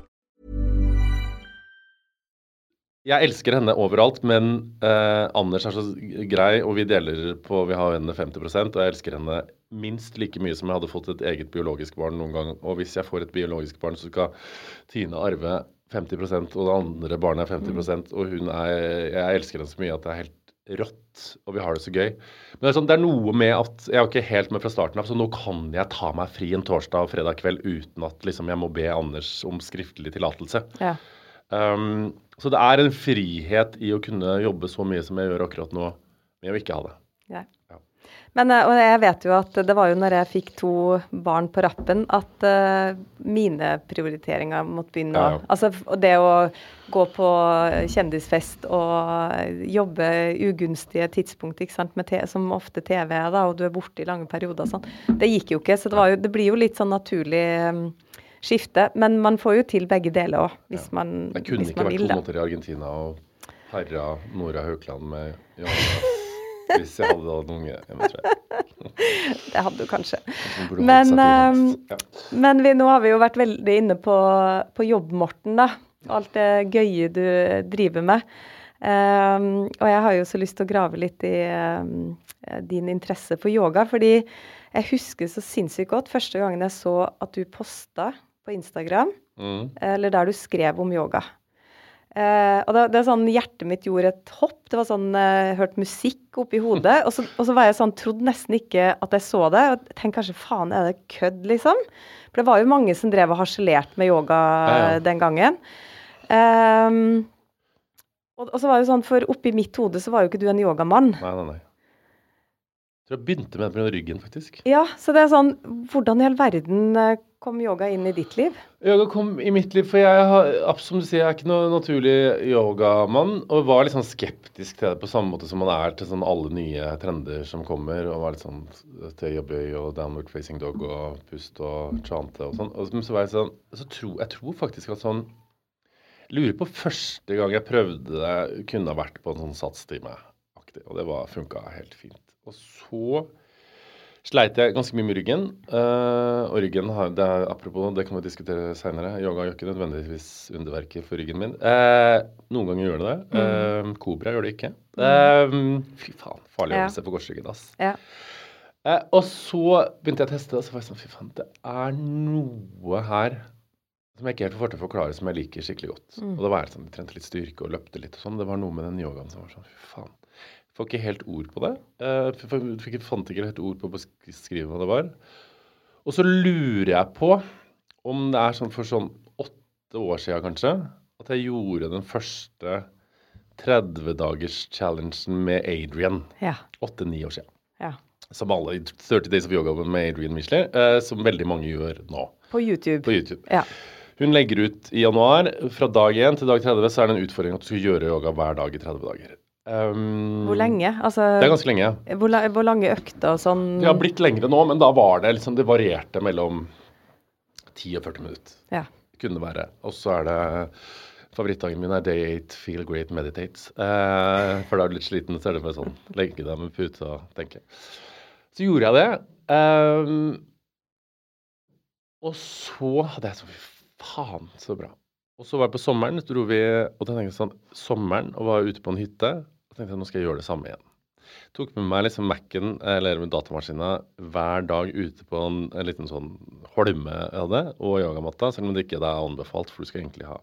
Jeg elsker henne overalt, men eh, Anders er så grei, og vi deler på Vi har henne 50% og jeg elsker henne minst like mye som jeg hadde fått et eget biologisk barn noen gang. Og hvis jeg får et biologisk barn, så skal Tine arve 50% og det andre barnet er 50% og hun er Jeg elsker henne så mye at det er helt rått, og vi har det så gøy. Men det er, sånn, det er noe med at Jeg er ikke helt med fra starten av, så nå kan jeg ta meg fri en torsdag og fredag kveld uten at liksom, jeg må be Anders om skriftlig tillatelse. Ja. Um, så det er en frihet i å kunne jobbe så mye som jeg gjør akkurat nå, med å ikke ha det. Ja. Ja. Men eh, og jeg vet jo at det var jo når jeg fikk to barn på rappen, at uh, mine prioriteringer måtte begynne å Ja. Altså det å gå på kjendisfest og jobbe ugunstige tidspunkt, ikke sant, med te, som ofte TV er, da, og du er borte i lange perioder og sånn, det gikk jo ikke. Så det, var jo, det blir jo litt sånn naturlig um, skifte. Men man får jo til begge deler òg, hvis man, Jeg kunne ikke vært vil, to måneder i Argentina og herra Nora Haukeland med Johanna hvis jeg hadde hatt unge jeg. Det hadde du kanskje. Men, langs. ja. Men vi, nå har vi jo vært veldig inne på, på jobb, Morten. da. Alt det gøye du driver med. Um, og jeg har jo så lyst til å grave litt i um, din interesse for yoga. Fordi jeg husker så sinnssykt godt første gangen jeg så at du posta på Instagram, Mm. eller der du skrev om yoga. Uh, og det, det er sånn Hjertet mitt gjorde et hopp. Det var sånn, Jeg hørte musikk oppi hodet. Og så, og så var jeg sånn, trodde nesten ikke at jeg så det. Og tenkte kanskje faen, er det kødd, liksom? For det var jo mange som drev og harselerte med yoga Ja, ja. den gangen. Um, og, og så var det sånn, For oppi mitt hode så var jo ikke du en yogamann. Nei, nei, nei. Jeg begynte med det på ryggen, faktisk. Ja, så det er sånn Hvordan i all verden eh, kom yoga inn i ditt liv? Yoga kom i mitt liv, for jeg har, som du sier, jeg er ikke noen naturlig yogamann. Og var litt sånn skeptisk til det på samme måte som man er til sånn alle nye trender som kommer. Og var litt sånn til bøy og downward facing dog og pust og chante og sånn. Og så var jeg sånn så tro, Jeg tror faktisk at sånn Lurer på første gang jeg prøvde det, kunne ha vært på en sånn satstime. Og det var funka helt fint. Og så sleit jeg ganske mye med ryggen. Uh, og ryggen har det er, Apropos, det kan vi diskutere seinere. Yoga gjør ikke nødvendigvis underverker for ryggen min. Uh, noen ganger gjør det det. Uh, Kobra gjør det ikke. Eh, fy faen, farlig Ja. på korsryggen, ass. Ja. Og så begynte jeg å teste, og så var jeg sånn Fy faen, det er noe her som jeg ikke helt får til å forklare, som jeg liker skikkelig godt. Og det var sånn, Jeg trente litt styrke og løpte litt og sånn. Det var noe med den yogaen som var sånn Fy faen. Får ikke helt ord på det. Eh, f- fikk, fant ikke helt ord på å beskrive hva det var. Og så lurer jeg på om det er sånn for sånn åtte år siden kanskje, at jeg gjorde den første 30-dagers-challengen med Adrian. Åtte-ni år siden. ja. Som alle i 30 Days of Yoga med Adrian Michelet, eh, som veldig mange gjør nå På YouTube. på YouTube. Ja. Hun legger ut i januar, fra dag 1 til dag 30, så er det en utfordring at du skal gjøre yoga hver dag i 30 dager. Um, Hvor lenge? Altså, Det er ganske lenge. hvor, hvor lange økter og sånn? Det har blitt lengre nå, men da var det liksom Det varierte mellom 10 og 40 minutter. Ja. Kunne det være. Og så er det Favorittdagen min er day 8, feel great, meditate. Eh, for da er du litt sliten, så er det bare sånn legge deg med pute og tenke. Så gjorde jeg det. Um, og så hadde jeg sånn Fy faen, så bra. Og så var jeg på sommeren, så dro vi og da tenkte jeg sånn, sommeren og var ute på en hytte. Og tenkte jeg nå skal jeg gjøre det samme igjen. Tok med meg liksom Mac-en eller datamaskina hver dag ute på en, en liten sånn holme jeg hadde, og yogamatta, selv om det ikke er anbefalt, for du skal egentlig ha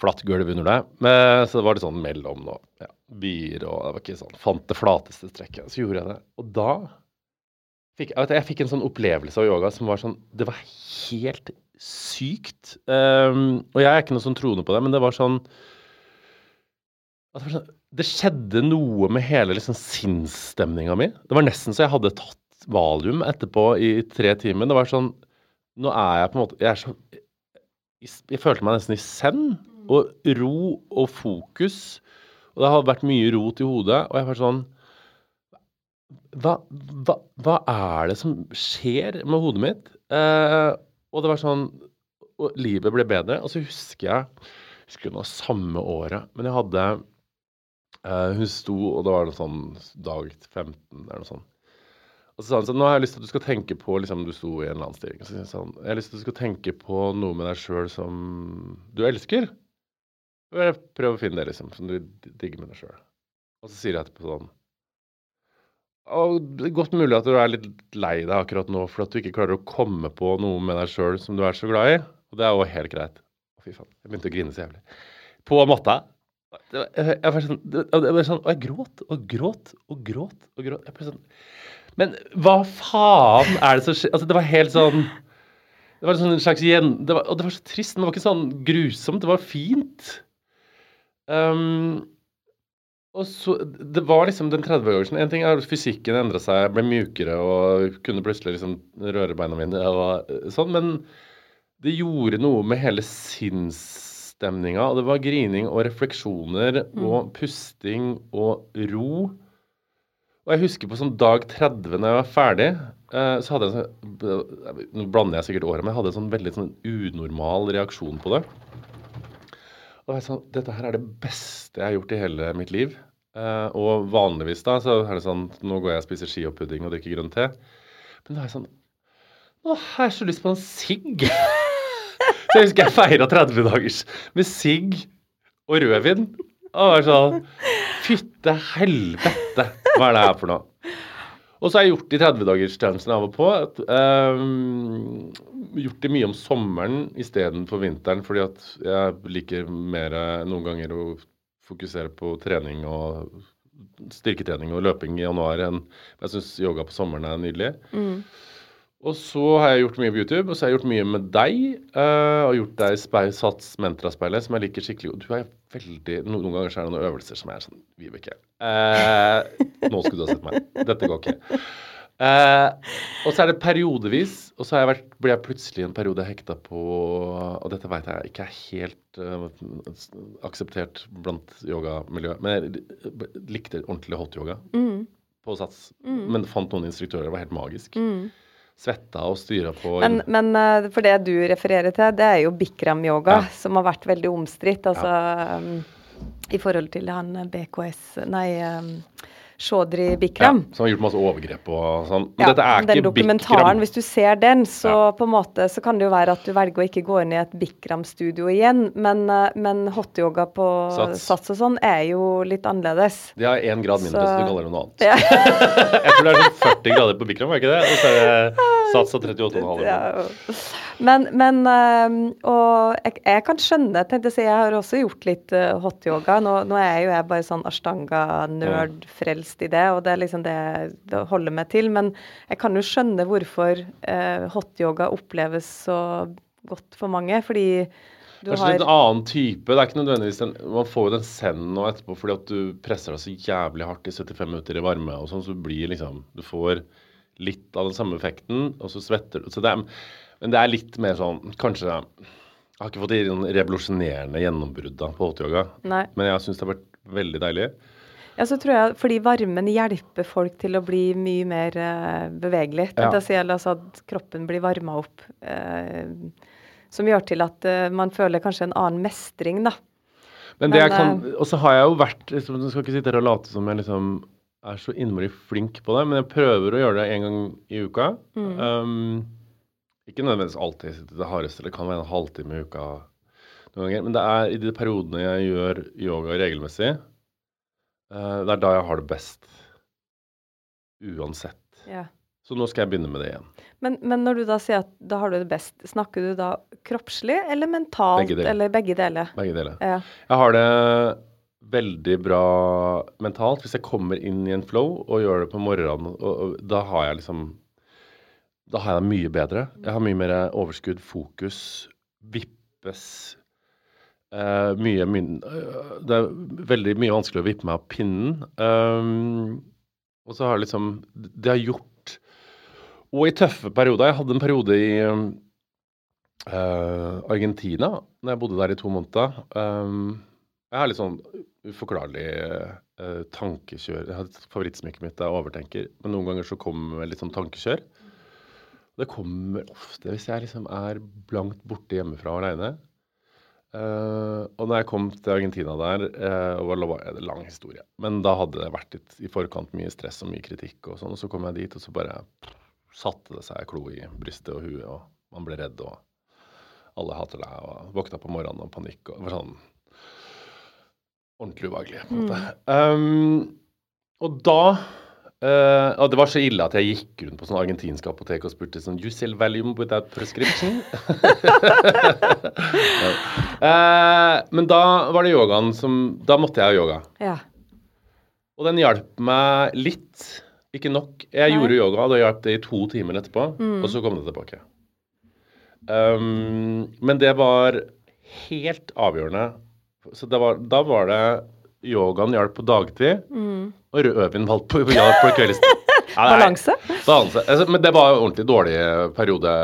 flatt gulv under deg. Men, så det var litt sånn mellom nå. Ja, byer og det var ikke sånn. Fant det flateste strekket. Så gjorde jeg det. Og da fikk jeg, vet jeg fikk en sånn opplevelse av yoga som var sånn Det var helt sykt. Um, og jeg er ikke noe sånn troende på det, men det var sånn det, var sånn, det skjedde noe med hele liksom, sinnsstemninga mi. Det var nesten så jeg hadde tatt valium etterpå i tre timer. Det var sånn Nå er jeg på en måte Jeg så Jeg, jeg følte meg nesten i zen. Og ro og fokus. Og det har vært mye rot i hodet. Og jeg var sånn hva, hva, hva er det som skjer med hodet mitt? Eh, og det var sånn Og livet ble bedre. Og så husker jeg husker det var samme året, men jeg hadde eh, Hun sto, og det var noe sånn dag 15 eller noe sånt. Og så sa han sånn Nå har jeg lyst til at du skal tenke på liksom, Du sto i en eller annen stilling. Så sa han Jeg har lyst til at du skal tenke på noe med deg sjøl som du elsker. Prøv å finne det, liksom, som du digger med deg sjøl. Og så sier jeg etterpå sånn og det er Godt mulig at du er litt lei deg akkurat nå for at du ikke klarer å komme på noe med deg sjøl som du er så glad i. Og det er jo helt greit. Fy faen. Jeg begynte å grine så jævlig. På matta. Det var, jeg, jeg, sånn, det, det sånn, og jeg gråt og gråt og gråt. og gråt. Jeg sånn, Men hva faen er det som skjer? Altså, det var helt sånn Det var en sånn slags gjen... Det var, og det var så trist. Men det var ikke sånn grusomt. Det var fint. Um, og så, Det var liksom den 30-årsen. En ting er at fysikken endra seg, ble mjukere og kunne plutselig liksom røre beina mine og sånn, men det gjorde noe med hele sinnsstemninga. Og det var grining og refleksjoner og pusting og ro. Og jeg husker på sånn dag 30 når jeg var ferdig, eh, så hadde jeg sånn Nå blander jeg sikkert året, men jeg hadde en sånn veldig sånn unormal reaksjon på det. Og jeg sånn, Dette her er det beste jeg har gjort i hele mitt liv. Eh, og vanligvis da, så er det sånn Nå går jeg og spiser ski og drikker grønn te. Men da er jeg sånn har jeg så lyst på en sigg. så jeg husker jeg feira 30 dagers med sigg og rødvin. Og var sånn Fytte helvete, hva er det her for noe? Og så har jeg gjort de 30-dagerstjenestene av og på. Ehm, gjort det mye om sommeren istedenfor vinteren, fordi at jeg liker mer eh, noen ganger å fokusere på trening og styrketrening og løping i januar enn Jeg syns yoga på sommeren er nydelig. Og så har jeg gjort mye på YouTube, og så har jeg gjort mye med deg. Uh, og gjort deg speil, Sats Mentra-speilet, som jeg liker skikkelig. godt. du er veldig Noen, noen ganger så er det noen øvelser som er sånn Vibeke. Uh, nå skulle du ha sett meg. Dette går ikke. Uh, og så er det periodevis, og så har jeg vært, ble jeg plutselig en periode hekta på Og dette veit jeg ikke er helt uh, akseptert blant yogamiljøet, men jeg likte ordentlig hot-yoga på Sats. Men fant noen instruktører, det var helt magisk. Svetta og styra på Men, men eh, for det du refererer til, det er jo bikram-yoga, Ja. som har vært veldig omstridt. Altså um, i forhold til han BKS Nei, um, Chaudhry Ja, som har gjort masse overgrep og sånn. Men Ja, dette er den ikke dokumentaren, Bikram. hvis du ser den, så på en måte så kan det jo være at du velger å ikke gå inn i et Bikram-studio igjen, men, eh, men hotyoga på Sats. sats. og sånn er jo litt annerledes. De har én grad mindre, så, Så- du kaller det noe annet. Ja. Jeg tror det er sånn 40 grader på Bikram, er ikke det? Og så er det sats av 38,5. Ja. Men, men eh, Og jeg, jeg kan skjønne, tenkte jeg jeg har også gjort litt uh, hotyoga. Nå, nå er jo jeg bare sånn ashtanga-nerd, frelst i det, og det er liksom det jeg holder meg til. Men jeg kan jo skjønne hvorfor eh, hotyoga oppleves så godt for mange, fordi du Kanskje har litt en annen type. Det er ikke nødvendigvis den, Man får jo den senden nå etterpå fordi at du presser deg så jævlig hardt i 75 minutter i varme og sånn, så blir liksom Du får litt av den samme effekten, og så svetter du. Så det er, men det er litt mer sånn Kanskje Jeg har ikke fått de revolusjonerende gjennombrudd på hotyoga, men jeg syns det har vært veldig deilig. Ja, så tror jeg fordi varmen hjelper folk til å bli mye mer uh, bevegelig. Ja. Ja. Si, altså at kroppen blir varma opp. Uh, som gjør til at uh, man føler kanskje en annen mestring, da. Men det Men, jeg kan, Og så har jeg jo vært liksom, Du skal ikke sitte her og late som jeg liksom er så innmari flink på det, men jeg prøver å gjøre det en gang i uka. Um, ikke nødvendigvis alltid det hardeste, det kan være en halvtime i uka noen ganger. Men det er i de periodene jeg gjør yoga regelmessig, det er da jeg har det best. Uansett. Ja. Så nå skal jeg begynne med det igjen. Men, men når du da sier at da har du det best, snakker du da kroppslig eller mentalt? Begge. Eller begge deler? Begge deler. Ja. Jeg har det veldig bra mentalt hvis jeg kommer inn i en flow og gjør det på morgenen. Og, og da har jeg liksom Da har jeg det mye bedre. Jeg har mye mer overskudd, fokus, vippes eh, mye øh, Det er veldig mye vanskelig å vippe meg av pinnen. Um, og så har liksom Det har gjort Og i tøffe perioder Jeg hadde en periode i eh, Argentina, når jeg bodde der i to måneder. Um, jeg har litt sånn uforklarlig tankekjør. Jeg har et Favorittsmykket mitt er overtenker, men noen ganger så kommer litt sånn tankekjør. Det kommer ofte hvis jeg liksom er blankt borte hjemmefra aleine. Og når jeg kom til Argentina der, uh, og det var en lang historie, men da hadde det vært litt i forkant mye stress og mye kritikk og sånn, og så kom jeg dit, og så bare satte det seg klo i brystet og huet, og man ble redd, og alle hater deg, og våkna på morgenen og panikk, og det var sånn ordentlig ubehagelig, på en måte. Um, og da eh, Og det var så ille at jeg gikk rundt på sånn argentinsk apotek og spurte sånn You sell Valium without prescription? Eh, men da var det yogaen som Da måtte jeg ha yoga. ja. Og den hjalp meg litt. Ikke nok. Jeg Nei. gjorde yoga, og det hjalp det i to timer etterpå. Og så kom det tilbake. Um, men det var helt avgjørende. Så det var, da var det yogaen hjalp på dagtid, og rødvin på, på, på kveldstid. Ja, Balanse? Balanse. Altså, men det var en ordentlig dårlig periode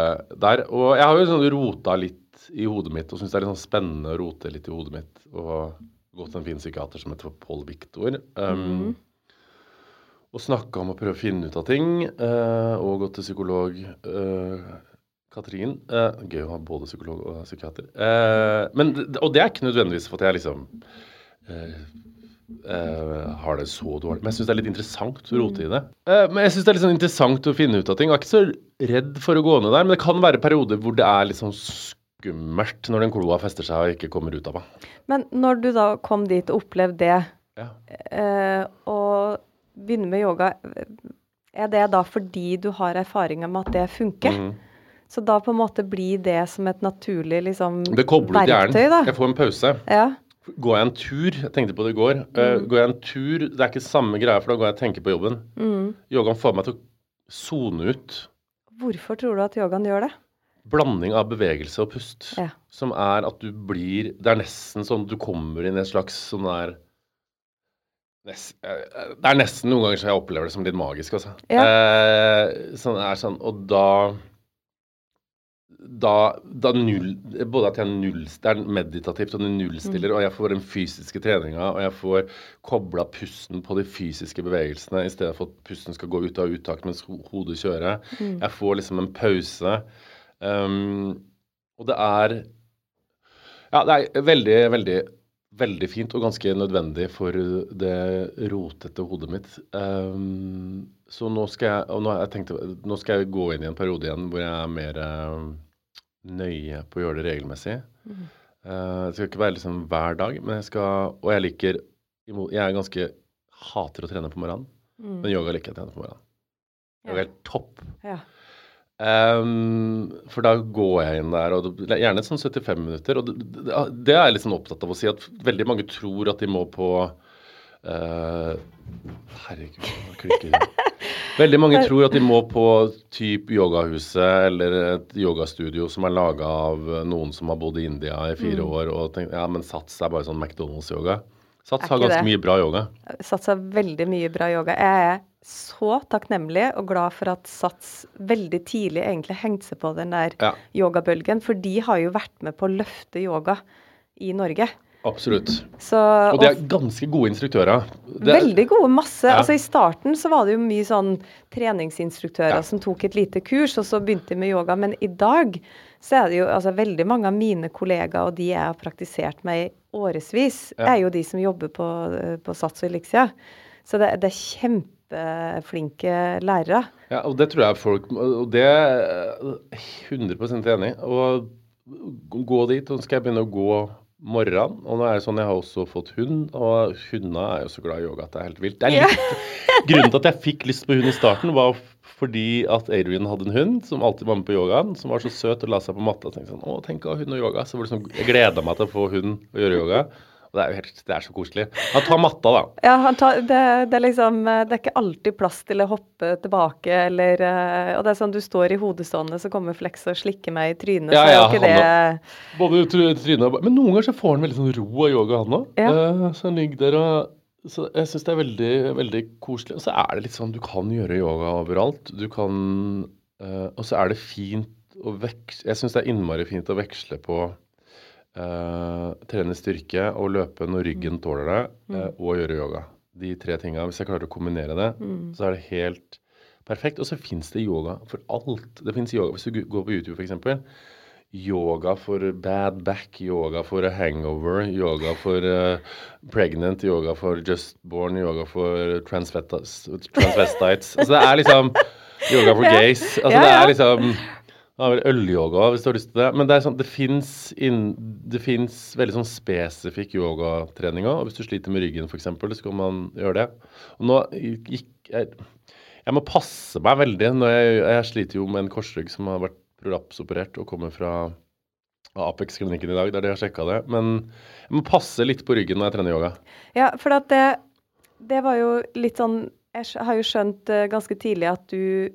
der. Og jeg har jo sånn rota litt i hodet mitt, og syns det er litt sånn spennende å rote litt i hodet mitt. Og gått til en fin psykiater som heter Pål Viktor. Um, Og snakka om å prøve å finne ut av ting. Uh, og gått til psykolog Uh, Katrin. Uh, gøy å ha både psykolog og psykiater. Men, og det er ikke nødvendigvis for at jeg liksom eh, har det så dårlig. Men jeg syns det er litt interessant å rote i det. Uh, men jeg syns det er litt sånn interessant å finne ut av ting. Jeg er ikke så redd for å gå ned der, men det kan være perioder hvor det er litt sånn skummelt når den kloa fester seg og ikke kommer ut av meg. Men når du da kom dit og opplevde det, Ja. uh, og begynner med yoga, er det da fordi du har erfaringer med at det funker? Mhm. Så da på en måte blir det som et naturlig liksom, Det kobler ut hjernen. Jeg får en pause. Ja. Går jeg en tur Jeg tenkte på det i går. eh, går jeg en tur Det er ikke samme greia, for da går jeg og tenker på jobben. Mm. Yogaen får meg til å sone ut. Hvorfor tror du at yogaen gjør det? Blanding av bevegelse og pust. Ja. Som er at du blir Det er nesten sånn du kommer inn i et slags sånn der nes- eh, Det er nesten noen ganger så jeg opplever det som litt magisk, altså. Ja. Eh, sånn er sånn Og da da, da null, både at jeg null, det er meditativt og det nullstiller, og jeg får den fysiske treninga, og jeg får kobla pusten på de fysiske bevegelsene i stedet for at pusten skal gå ut av uttak mens hodet kjører. Jeg får liksom en pause. Um, og det er Ja, det er veldig, veldig veldig fint og ganske nødvendig for det rotete hodet mitt. Um, så nå skal jeg nå, jeg tenkte, nå skal jeg gå inn i en periode igjen hvor jeg er mer uh, nøye på å gjøre det regelmessig. Mm. Uh, det skal ikke være liksom hver dag, men jeg skal Og jeg liker Jeg er ganske hater å trene på morgenen, Mm. men yoga liker jeg å trene på morgenen. Yoga er helt topp. Ja. Um, for da går jeg inn der, og det, gjerne sånn 75 minutter. Og det, det, det er jeg litt sånn opptatt av å si, at veldig mange tror at de må på uh, Herregud, nå klikker det? Veldig mange tror at de må på typ yogahuset eller et yogastudio som er laga av noen som har bodd i India i fire år, og tenker ja, men Sats er bare sånn McDonald's-yoga. Sats har ganske det? mye bra yoga. Sats har veldig mye bra yoga. Jeg er så takknemlig og glad for at Sats veldig tidlig egentlig hengte seg på den der Ja. yogabølgen, for de har jo vært med på å løfte yoga i Norge. Absolutt. Så, Og de er ganske gode instruktører. Det er- Veldig gode, masse. Ja. Altså I starten så var det jo mye sånn treningsinstruktører Ja. som tok et lite kurs, og så begynte de med yoga. Men i dag så er det jo altså veldig mange av mine kollegaer, og de jeg har praktisert med i årevis, Ja. er jo de som jobber på, på Sats og Elixia. Så det, det er kjempeflinke lærere. Ja, og det tror jeg folk Og det er jeg 100 enig. Og gå dit, og skal jeg begynne å gå morgenen. Og nå er det sånn, jeg har også fått hund, og hundene er jo så glad i yoga at det er helt vilt. Det er litt, Grunnen til at jeg fikk lyst på hund i starten, var fordi at Adrian hadde en hund som alltid var med på yogaen, som var så søt og la seg på matta. Og tenkte sånn, å, tenk å ha hund og yoga. Så var det sånn, jeg gleda meg til å få hund og gjøre yoga. Det er jo helt, det er så koselig. Han tar matta, da. Ja, han tar, det, det er liksom eh, Det er ikke alltid plass til å hoppe tilbake, eller eh, Og det er sånn du står i hodestående, så kommer Flex og slikker meg i trynet, Ja, så er ja, jo ikke han det Både trynet og Men noen ganger så får han veldig sånn ro av yoga, han òg. Ja. så han ligger der og så Jeg syns det er veldig, veldig koselig. Og så er det litt sånn Du kan gjøre yoga overalt. Du kan eh, Og så er det fint å veksle Jeg syns det er innmari fint å veksle på eh, trene styrke og løpe når ryggen tåler det, eh, og gjøre yoga. De tre tinga. Hvis jeg klarer å kombinere det, så er det helt perfekt. Og så fins det yoga for alt. Det fins yoga hvis du går på YouTube, f.eks. Yoga for bad back, yoga for a hangover, yoga for uh, pregnant, yoga for just born, yoga for transvestis- transvestites. Altså det er liksom yoga for gays. Altså det er liksom det er vel ølyoga hvis du har lyst til det. Men det er sånn, det fins veldig sånn spesifikk yogatrening òg. Hvis du sliter med ryggen f.eks., så kan man gjøre det. Og nå gikk jeg Jeg må passe meg veldig når jeg, jeg sliter jo med en korsrygg som har vært prolapsoperert og kommer fra Apex-klinikken i dag, der de har sjekka det. Men jeg må passe litt på ryggen når jeg trener yoga. Ja, for det, det var jo litt sånn Jeg har jo skjønt eh, ganske tidlig at du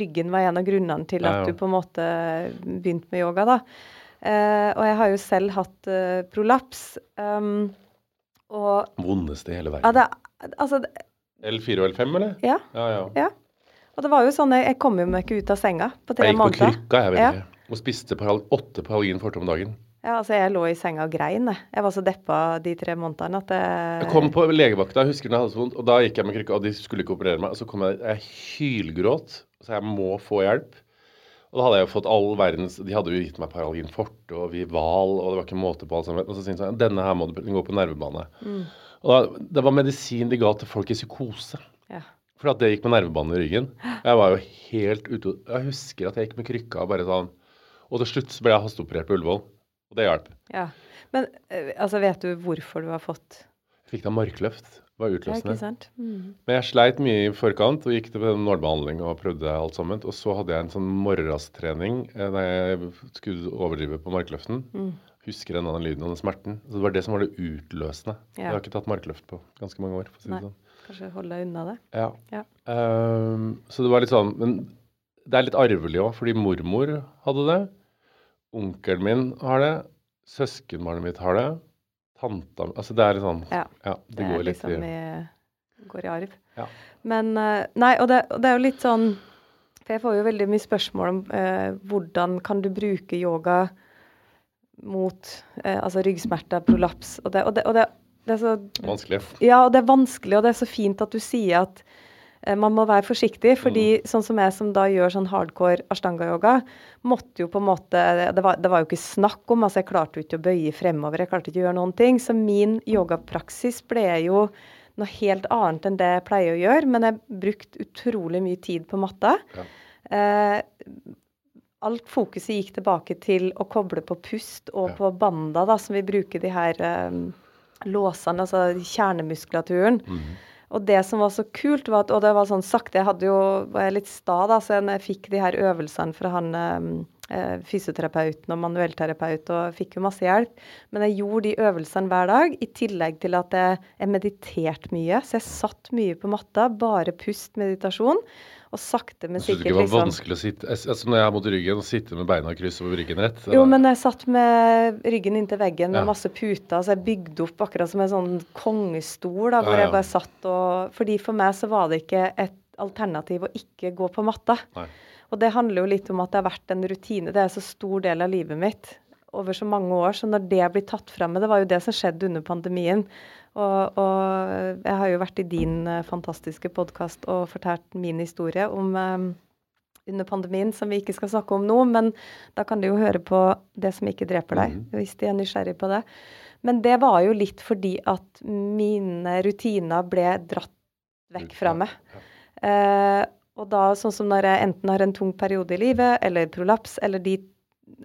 ryggen var en av grunnene til at ja. du på en måte begynte med yoga, da. Eh, og jeg har jo selv hatt eh, prolaps. Um, og Vondeste i hele ja, verden. det, altså, det- L4 og L5, eller? ja, Ja, ja. ja. Og det var jo sånn, jeg, jeg kom jo meg ikke ut av senga på tre måneder. Jeg gikk på krykka, jeg, vet Ja. ikke. Og spiste Paral- åtte på forte om dagen. Ja, altså jeg lå i senga og grein, jeg. Jeg var så deppa de tre månedene at det Jeg kom på legevakta, jeg husker når jeg hadde så vondt, og da gikk jeg med krykka, og de skulle ikke operere meg. Og så kom jeg, jeg hylgråt, så jeg må få hjelp. Og da hadde jeg jo fått all verdens De hadde jo gitt meg Paralgin forte og Vival, og det var ikke måte på alt sammen. Og så syntes jeg denne her må du gå på nervebane. Og da, det var medisin de ga til folk i psykose. Ja. For at det gikk med nervebane i ryggen. Jeg var jo helt ute Jeg husker at jeg gikk med krykka og bare sånn Og til slutt så ble jeg hasteoperert på Ullevål. Og det hjalp. ja. Men eh, altså, vet du hvorfor du har fått Jeg fikk da markløft. Var utløsende. sant? Mm. Men jeg sleit mye i forkant og gikk til nålbehandling og prøvde alt sammen. Og så hadde jeg en sånn morgenrasttrening eh, da jeg skulle overdrive på markløften. Mm. Husker en den lyden og den smerten. Så det var det som var det utløsende. Ja. Jeg har ikke tatt markløft på ganske mange år. si Nei. sånn. Kanskje holde deg unna det. Ja. Ja. Um, så det var litt sånn Men det er litt arvelig òg, fordi mormor hadde det. Onkelen min har det. Søskenbarnet mitt har det. Tanta Altså det er litt sånn Ja. det, Det går litt liksom i går i arv. Ja. Men eh, Nei, og det, og det er jo litt sånn For jeg får jo veldig mye spørsmål om eh, hvordan kan du bruke yoga mot eh, altså ryggsmerter, prolaps, og det, og det, og det, det er så vanskelig. Ja, og det er vanskelig, og det er så fint at du sier at Man må være forsiktig, fordi sånn som jeg som da gjør sånn hardcore ashtanga-yoga, måtte jo på en måte det var, det var jo ikke snakk om, altså jeg klarte jo ikke å bøye fremover, jeg klarte ikke å gjøre noen ting. Så min yogapraksis ble jo noe helt annet enn det jeg pleier å gjøre, men jeg brukte utrolig mye tid på matta. Eh, alt fokuset gikk tilbake til å koble på pust og på banda, da, som vi bruker de her eh, låsene, altså kjernemuskulaturen. Og det som var så kult, var at Og det var sånn sakte Jeg hadde jo, var jeg litt sta, da, så jeg fikk de her øvelsene fra han eh, eh, fysioterapeuten og manuellterapeut, og fikk jo masse hjelp. Men jeg gjorde de øvelsene hver dag, i tillegg til at jeg, jeg mediterte mye. Så jeg satt mye på matta, bare pust, meditasjon. Og sakte, men sikkert. Jeg sikkert ikke det var liksom vanskelig å sitte altså Når jeg har mot ryggen og sitte med beina kryss over ryggen rett Jo, men jeg satt med ryggen inntil veggen med Ja. masse puter, så jeg bygde opp akkurat som en sånn kongestol, da, hvor Ja, ja. jeg bare satt og Fordi for meg så var det ikke et alternativ å ikke gå på matta. Nei. Og det handler jo litt om at det har vært en rutine. Det er en så stor del av livet mitt over så mange år. Så når det blir tatt frem med Det var jo det som skjedde under pandemien. Og, og jeg har jo vært i din eh, fantastiske podkast og fortalt min historie om um, under pandemien, som vi ikke skal snakke om nå, men da kan du jo høre på det som ikke dreper deg, hvis de er nysgjerrig på det. Men det var jo litt fordi at mine rutiner ble dratt vekk fra meg. Uh, og da, sånn som når jeg enten har en tung periode i livet, eller prolaps, eller de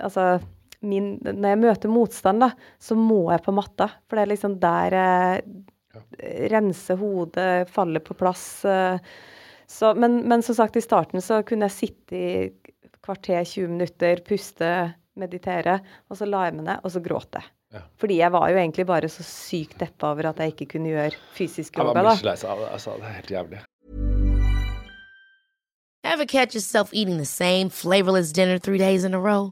Altså, min, når jeg møter motstand, da, så må jeg på matta. For det er liksom der jeg renser hodet, faller på plass. eh, så, men, men som sagt, i starten så kunne jeg sitte i kvarter, 20 minutter, puste, meditere, og så la jeg meg ned, og så gråt jeg. Ja. Fordi jeg var jo egentlig bare så sykt deppa over at jeg ikke kunne gjøre fysisk Jeg var mye lei seg av det. Altså, det er helt jævlig. Ever catch yourself eating the same flavorless dinner three days in a row?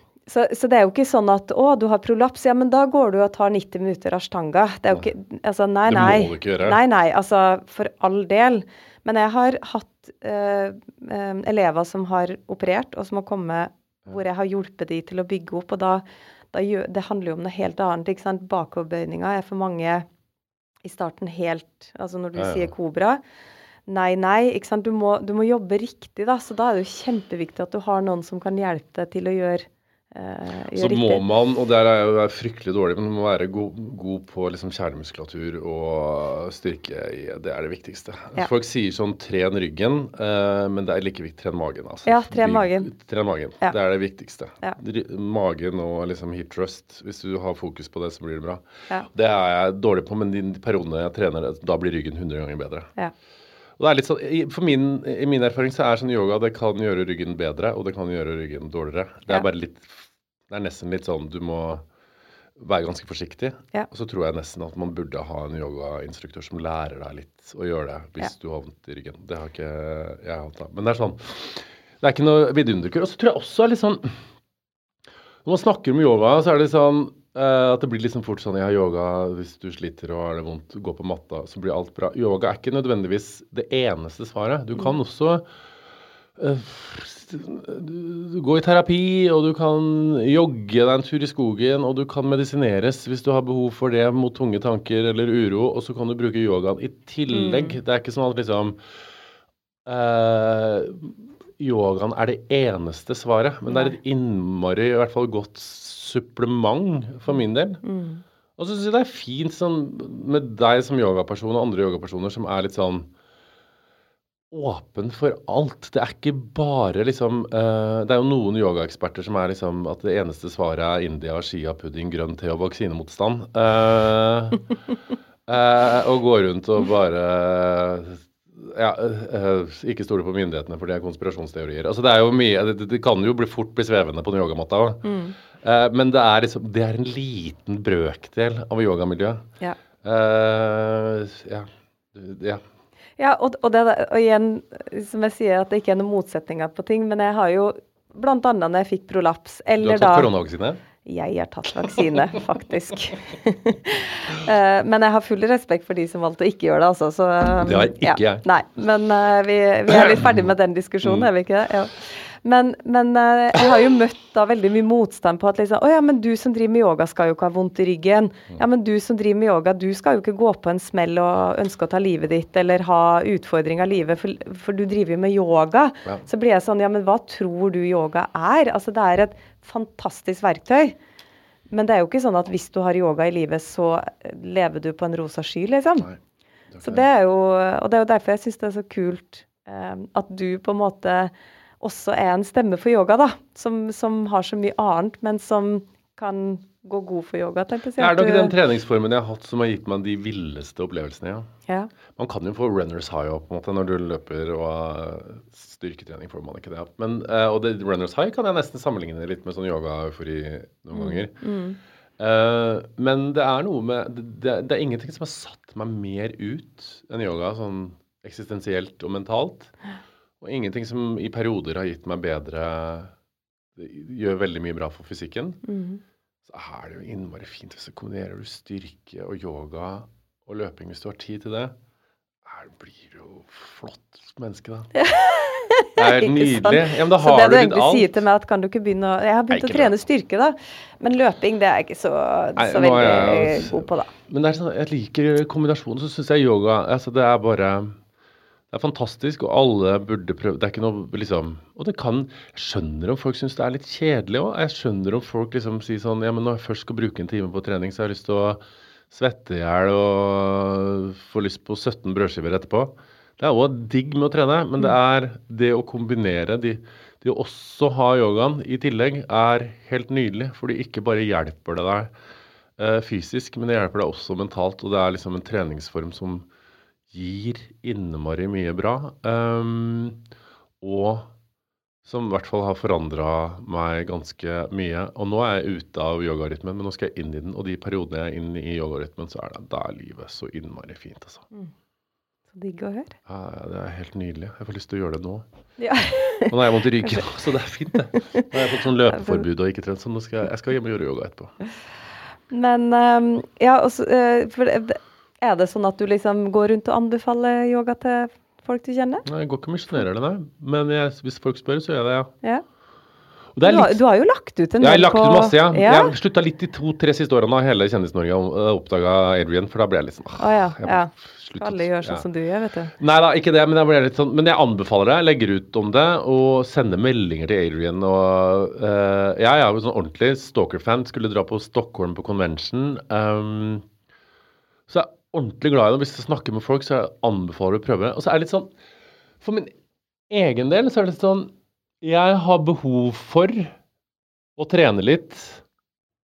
Så, så det er jo ikke sånn at å, du har prolaps, ja, men da går du og tar 90 minutter ashtanga. Det er jo ikke Altså, nei, nei. Det må du ikke gjøre. Nei, nei. Altså, for all del. Men jeg har hatt øh, øh, elever som har operert, og som har kommet hvor jeg har hjulpet de til å bygge opp, og da, da gjør, Det handler jo om noe helt annet, ikke sant. Bakoverbøyninga er for mange i starten helt Altså når du Ja, ja. sier kobra. Nei, nei. ikke sant? Du må, du må jobbe riktig, da. Så da er det jo kjempeviktig at du har noen som kan hjelpe deg til å gjøre, Så gjøre må riktig. man, og der er jeg jo fryktelig dårlig, men man må være god, god på liksom kjernemuskulatur og styrke i Det er det viktigste. Ja. Folk sier sånn tren ryggen, eh, men det er like viktig tren magen. Altså. Ja, tren magen. Tren magen. Ja. Det er det viktigste. Ja. Magen og liksom hip trust. Hvis du har fokus på det, så blir det bra. Ja. Det er jeg dårlig på, men de periodene jeg trener det, da blir ryggen 100 ganger bedre. Ja. Det er sånn, for min, I min erfaring så er sånn yoga det kan gjøre ryggen bedre, og det kan gjøre ryggen dårligere. Det er Ja. bare litt Det er nesten litt sånn du må være ganske forsiktig. Ja. Og så tror jeg nesten at man burde ha en yogainstruktør som lærer deg litt å gjøre det hvis Ja. du har vondt i ryggen. Det har ikke jeg hatt. da. Men det er sånn Det er ikke noe vidunderkur. Og så tror jeg også er litt sånn Når man snakker om yoga, så er det sånn Uh, at det blir liksom fort sånn Ja, yoga, hvis du sliter og har det vondt, gå på matta, så blir alt bra. Yoga er ikke nødvendigvis det eneste svaret. Du kan også eh, du, du gå i terapi, og du kan jogge deg en tur i skogen, og du kan medisineres hvis du har behov for det mot tunge tanker eller uro, og så kan du bruke yogaen i tillegg. Det er ikke sånn at liksom Uh, Yogaen er det eneste svaret, men det er et innmari, i hvert fall godt supplement for min del. Og så syns jeg det er fint sånn med deg som yogaperson og andre yogapersoner som er litt sånn åpen for alt. Det er ikke bare liksom uh, Det er jo noen yogaeksperter som er liksom at det eneste svaret er India, chia-pudding, grønn te og vaksinemotstand. Uh, uh, og går rundt og bare ja, ikke stole på myndighetene, for det er konspirasjonsteorier. Altså Det er jo mye, det, det kan jo bli fort bli svevende på den yogamatta òg. Eh, men det er, liksom, det er en liten brøkdel av yogamiljøet. Ja. Ja. ja. Ja, og, og, det, og igjen, som jeg sier, at det ikke er noen motsetninger på ting, men jeg har jo annet når jeg fikk prolaps, Du eller har da tatt koronavaksine? Jeg har tatt vaksine, faktisk. Eh, men jeg har full respekt for de som valgte å ikke gjøre det, altså. Så, um, Det har ikke ja. jeg. Nei, men uh, vi, vi er litt ferdig med den diskusjonen, er vi ikke det? Ja. Men, men eh, jeg har jo møtt da veldig mye motstand på at liksom Å ja, men du som driver med yoga skal jo ikke ha vondt i ryggen. Ja, men du som driver med yoga, du skal jo ikke gå på en smell og ønske å ta livet ditt eller ha utfordring av livet, for, for du driver jo med yoga. Ja. Så blir jeg sånn Ja, men hva tror du yoga er? Altså, det er et fantastisk verktøy. Men det er jo ikke sånn at hvis du har yoga i livet, så lever du på en rosa sky, liksom. Nei. Så det er jo, og det er jo derfor jeg syns det er så kult eh, at du på en måte også er en stemme for yoga, da. Som, som har så mye annet, men som kan gå god for yoga, tenkte jeg. Er. Det nok den treningsformen jeg har hatt som har gitt meg de villeste opplevelsene, ja. Ja. Man kan jo få runners high opp på en måte når du løper og har styrketrening får man ikke det. Men, eh, og det, runners high kan jeg nesten sammenligne litt med sånn yoga-eufori noen ganger. Eh, men det er noe med det, det er ingenting som har satt meg mer ut enn yoga, sånn eksistensielt og mentalt. Og ingenting som i perioder har gitt meg bedre det Gjør veldig mye bra for fysikken. Mm. Så er det jo innmari fint hvis du kombinerer du styrke og yoga og løping hvis du har tid til det. Her blir du jo flott menneske, da. Det er helt nydelig. Ja, men da så det du du egentlig egentlig sier til meg, at kan du ikke begynne å Jeg har begynt å trene bra. styrke, da. Men løping, det er jeg ikke så, Nei, så veldig jeg- god på, da. Men det sånn, jeg liker kombinasjonen. Så syns jeg yoga altså Det er bare Det er fantastisk, og alle burde prøve Det er ikke noe liksom Og det kan Jeg skjønner om folk syns det er litt kjedelig òg. Jeg skjønner om folk liksom sier sånn Ja, men når jeg først skal bruke en time på trening, så har jeg lyst til å svette i hjel og få lyst på 17 brødskiver etterpå. Det er òg digg med å trene, men det er det å kombinere de Det å også ha yogaen i tillegg er helt nydelig, fordi ikke bare hjelper det deg eh, fysisk, men det hjelper deg også mentalt. Og det er liksom en treningsform som gir innmari mye bra. Um, og som i hvert fall har forandra meg ganske mye. Og nå er jeg ute av yogarytmen, men nå skal jeg inn i den. Og de periodene jeg er inne i yogarytmen, så er det, da er livet så innmari fint, altså. Så digg å høre. Ja, ja, det er helt nydelig. Jeg får lyst til å gjøre det nå. Ja. Og nå har jeg vondt i ryggen, så det er fint, det. Nå har jeg fått sånn løpeforbud og ikke trent, så nå skal jeg, jeg skal hjem og gjøre yoga etterpå. Men um, ja, også, uh, eh, for det- er det sånn at du liksom går rundt og anbefaler yoga til folk du kjenner? Nei, Jeg går ikke og misjonerer det, nei. Men jeg, hvis folk spør, så gjør jeg det, ja. Ja. Det er Du, har, litt du har jo lagt ut en Jeg har lagt ut masse, ja. ja. Jeg slutta litt de to-tre siste årene av hele Kjendis-Norge og oppdaga Adrian, for da ble jeg litt sånn Å ja, ja. sluttet. Alle gjør sånn Ja. som du gjør, vet du. Nei da, ikke det, men jeg, ble litt sånn, men jeg anbefaler det. Jeg legger ut om det og sender meldinger til Adrian. Og, eh, jeg er jo sånn ordentlig stalker-fan. Skulle dra på Stockholm på convention. Um, så jeg ordentlig glad i det. Hvis jeg snakker med folk, så jeg anbefaler jeg å prøve. Og så er det litt sånn For min egen del så er det litt sånn Jeg har behov for å trene litt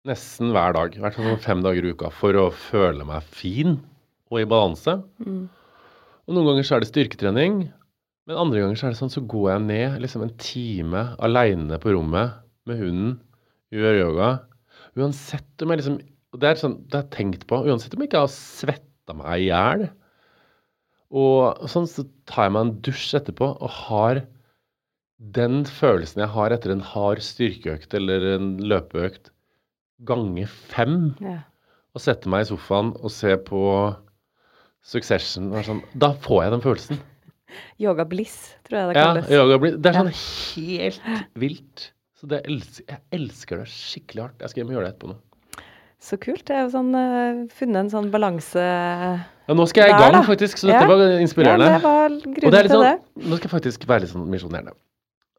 nesten hver dag. I hvert fall sånn fem dager i uka for å føle meg fin og i balanse. Og noen ganger så er det styrketrening, men andre ganger så er det sånn så går jeg ned liksom en time aleine på rommet med hunden, gjør yoga. Uansett om jeg liksom Det er sånn, det har jeg tenkt på. Uansett om jeg ikke har svetta meg i hjel. Og sånn så tar jeg meg en dusj etterpå og har den følelsen jeg har etter en hard styrkeøkt eller en løpeøkt, ganger fem Ja. og setter meg i sofaen og ser på Succession. og er Sånn, da får jeg den følelsen. Yoga bliss, tror jeg det kalles. Ja, yoga bliss. det er sånn helt vilt. Så det elsker, jeg elsker det skikkelig hardt. Jeg skal hjem og gjøre det etterpå nå. Så kult. Er jo sånn uh, funnet en sånn balanse Ja, nå skal jeg i gang, da. faktisk, så dette Ja. var inspirerende. Ja, det var Og grunnen det er til sånn, det. Nå skal jeg faktisk være litt sånn misjonerende.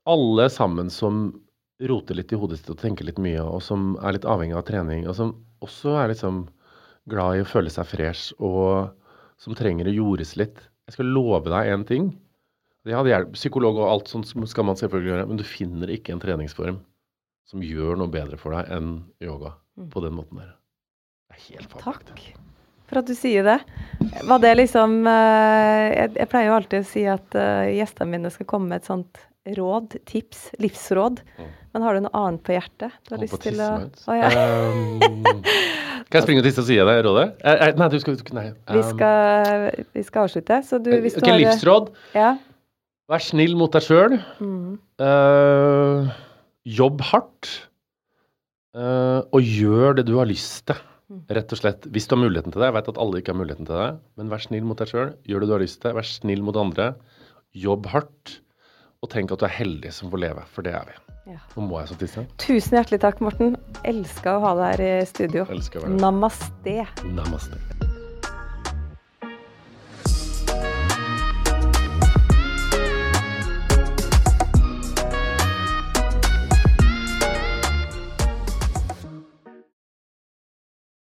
Alle sammen som roter litt i hodet sitt og tenker litt mye, og som er litt avhengig av trening, og som også er liksom glad i å føle seg fresh, og som trenger å jordes litt. Jeg skal love deg én ting. Det hadde hjelp. Psykolog og alt sånt skal man selvfølgelig gjøre, men du finner ikke en treningsform som gjør noe bedre for deg enn yoga på den måten der. Det er helt fabelaktig. Takk for at du sier det. Var det liksom eh, jeg, jeg pleier jo alltid å si at eh, gjestene mine skal komme med et sånt råd, tips, livsråd. Men har du noe annet på hjertet? Du har lyst til å oh, ja. Um, kan jeg springe og tisse og si deg rådet? Eh, Nei, du skal Nei. Um, Vi skal, vi skal avslutte, så du, hvis du har livsråd. Ja. Vær snill mot deg sjøl. Mm. jobb hardt. Eh, og gjør det du har lyst til. Mm. Rett og slett. Hvis du har muligheten til det. Jeg vet at alle ikke har muligheten til det. Men vær snill mot deg sjøl. Gjør det du har lyst til. Vær snill mot andre. Jobb hardt. Og tenk at du er heldig som får leve, for det er vi. Ja. Nå må jeg så tisse. Tusen hjertelig takk, Morten. Elska å ha deg her i studio. Namaste. Namaste.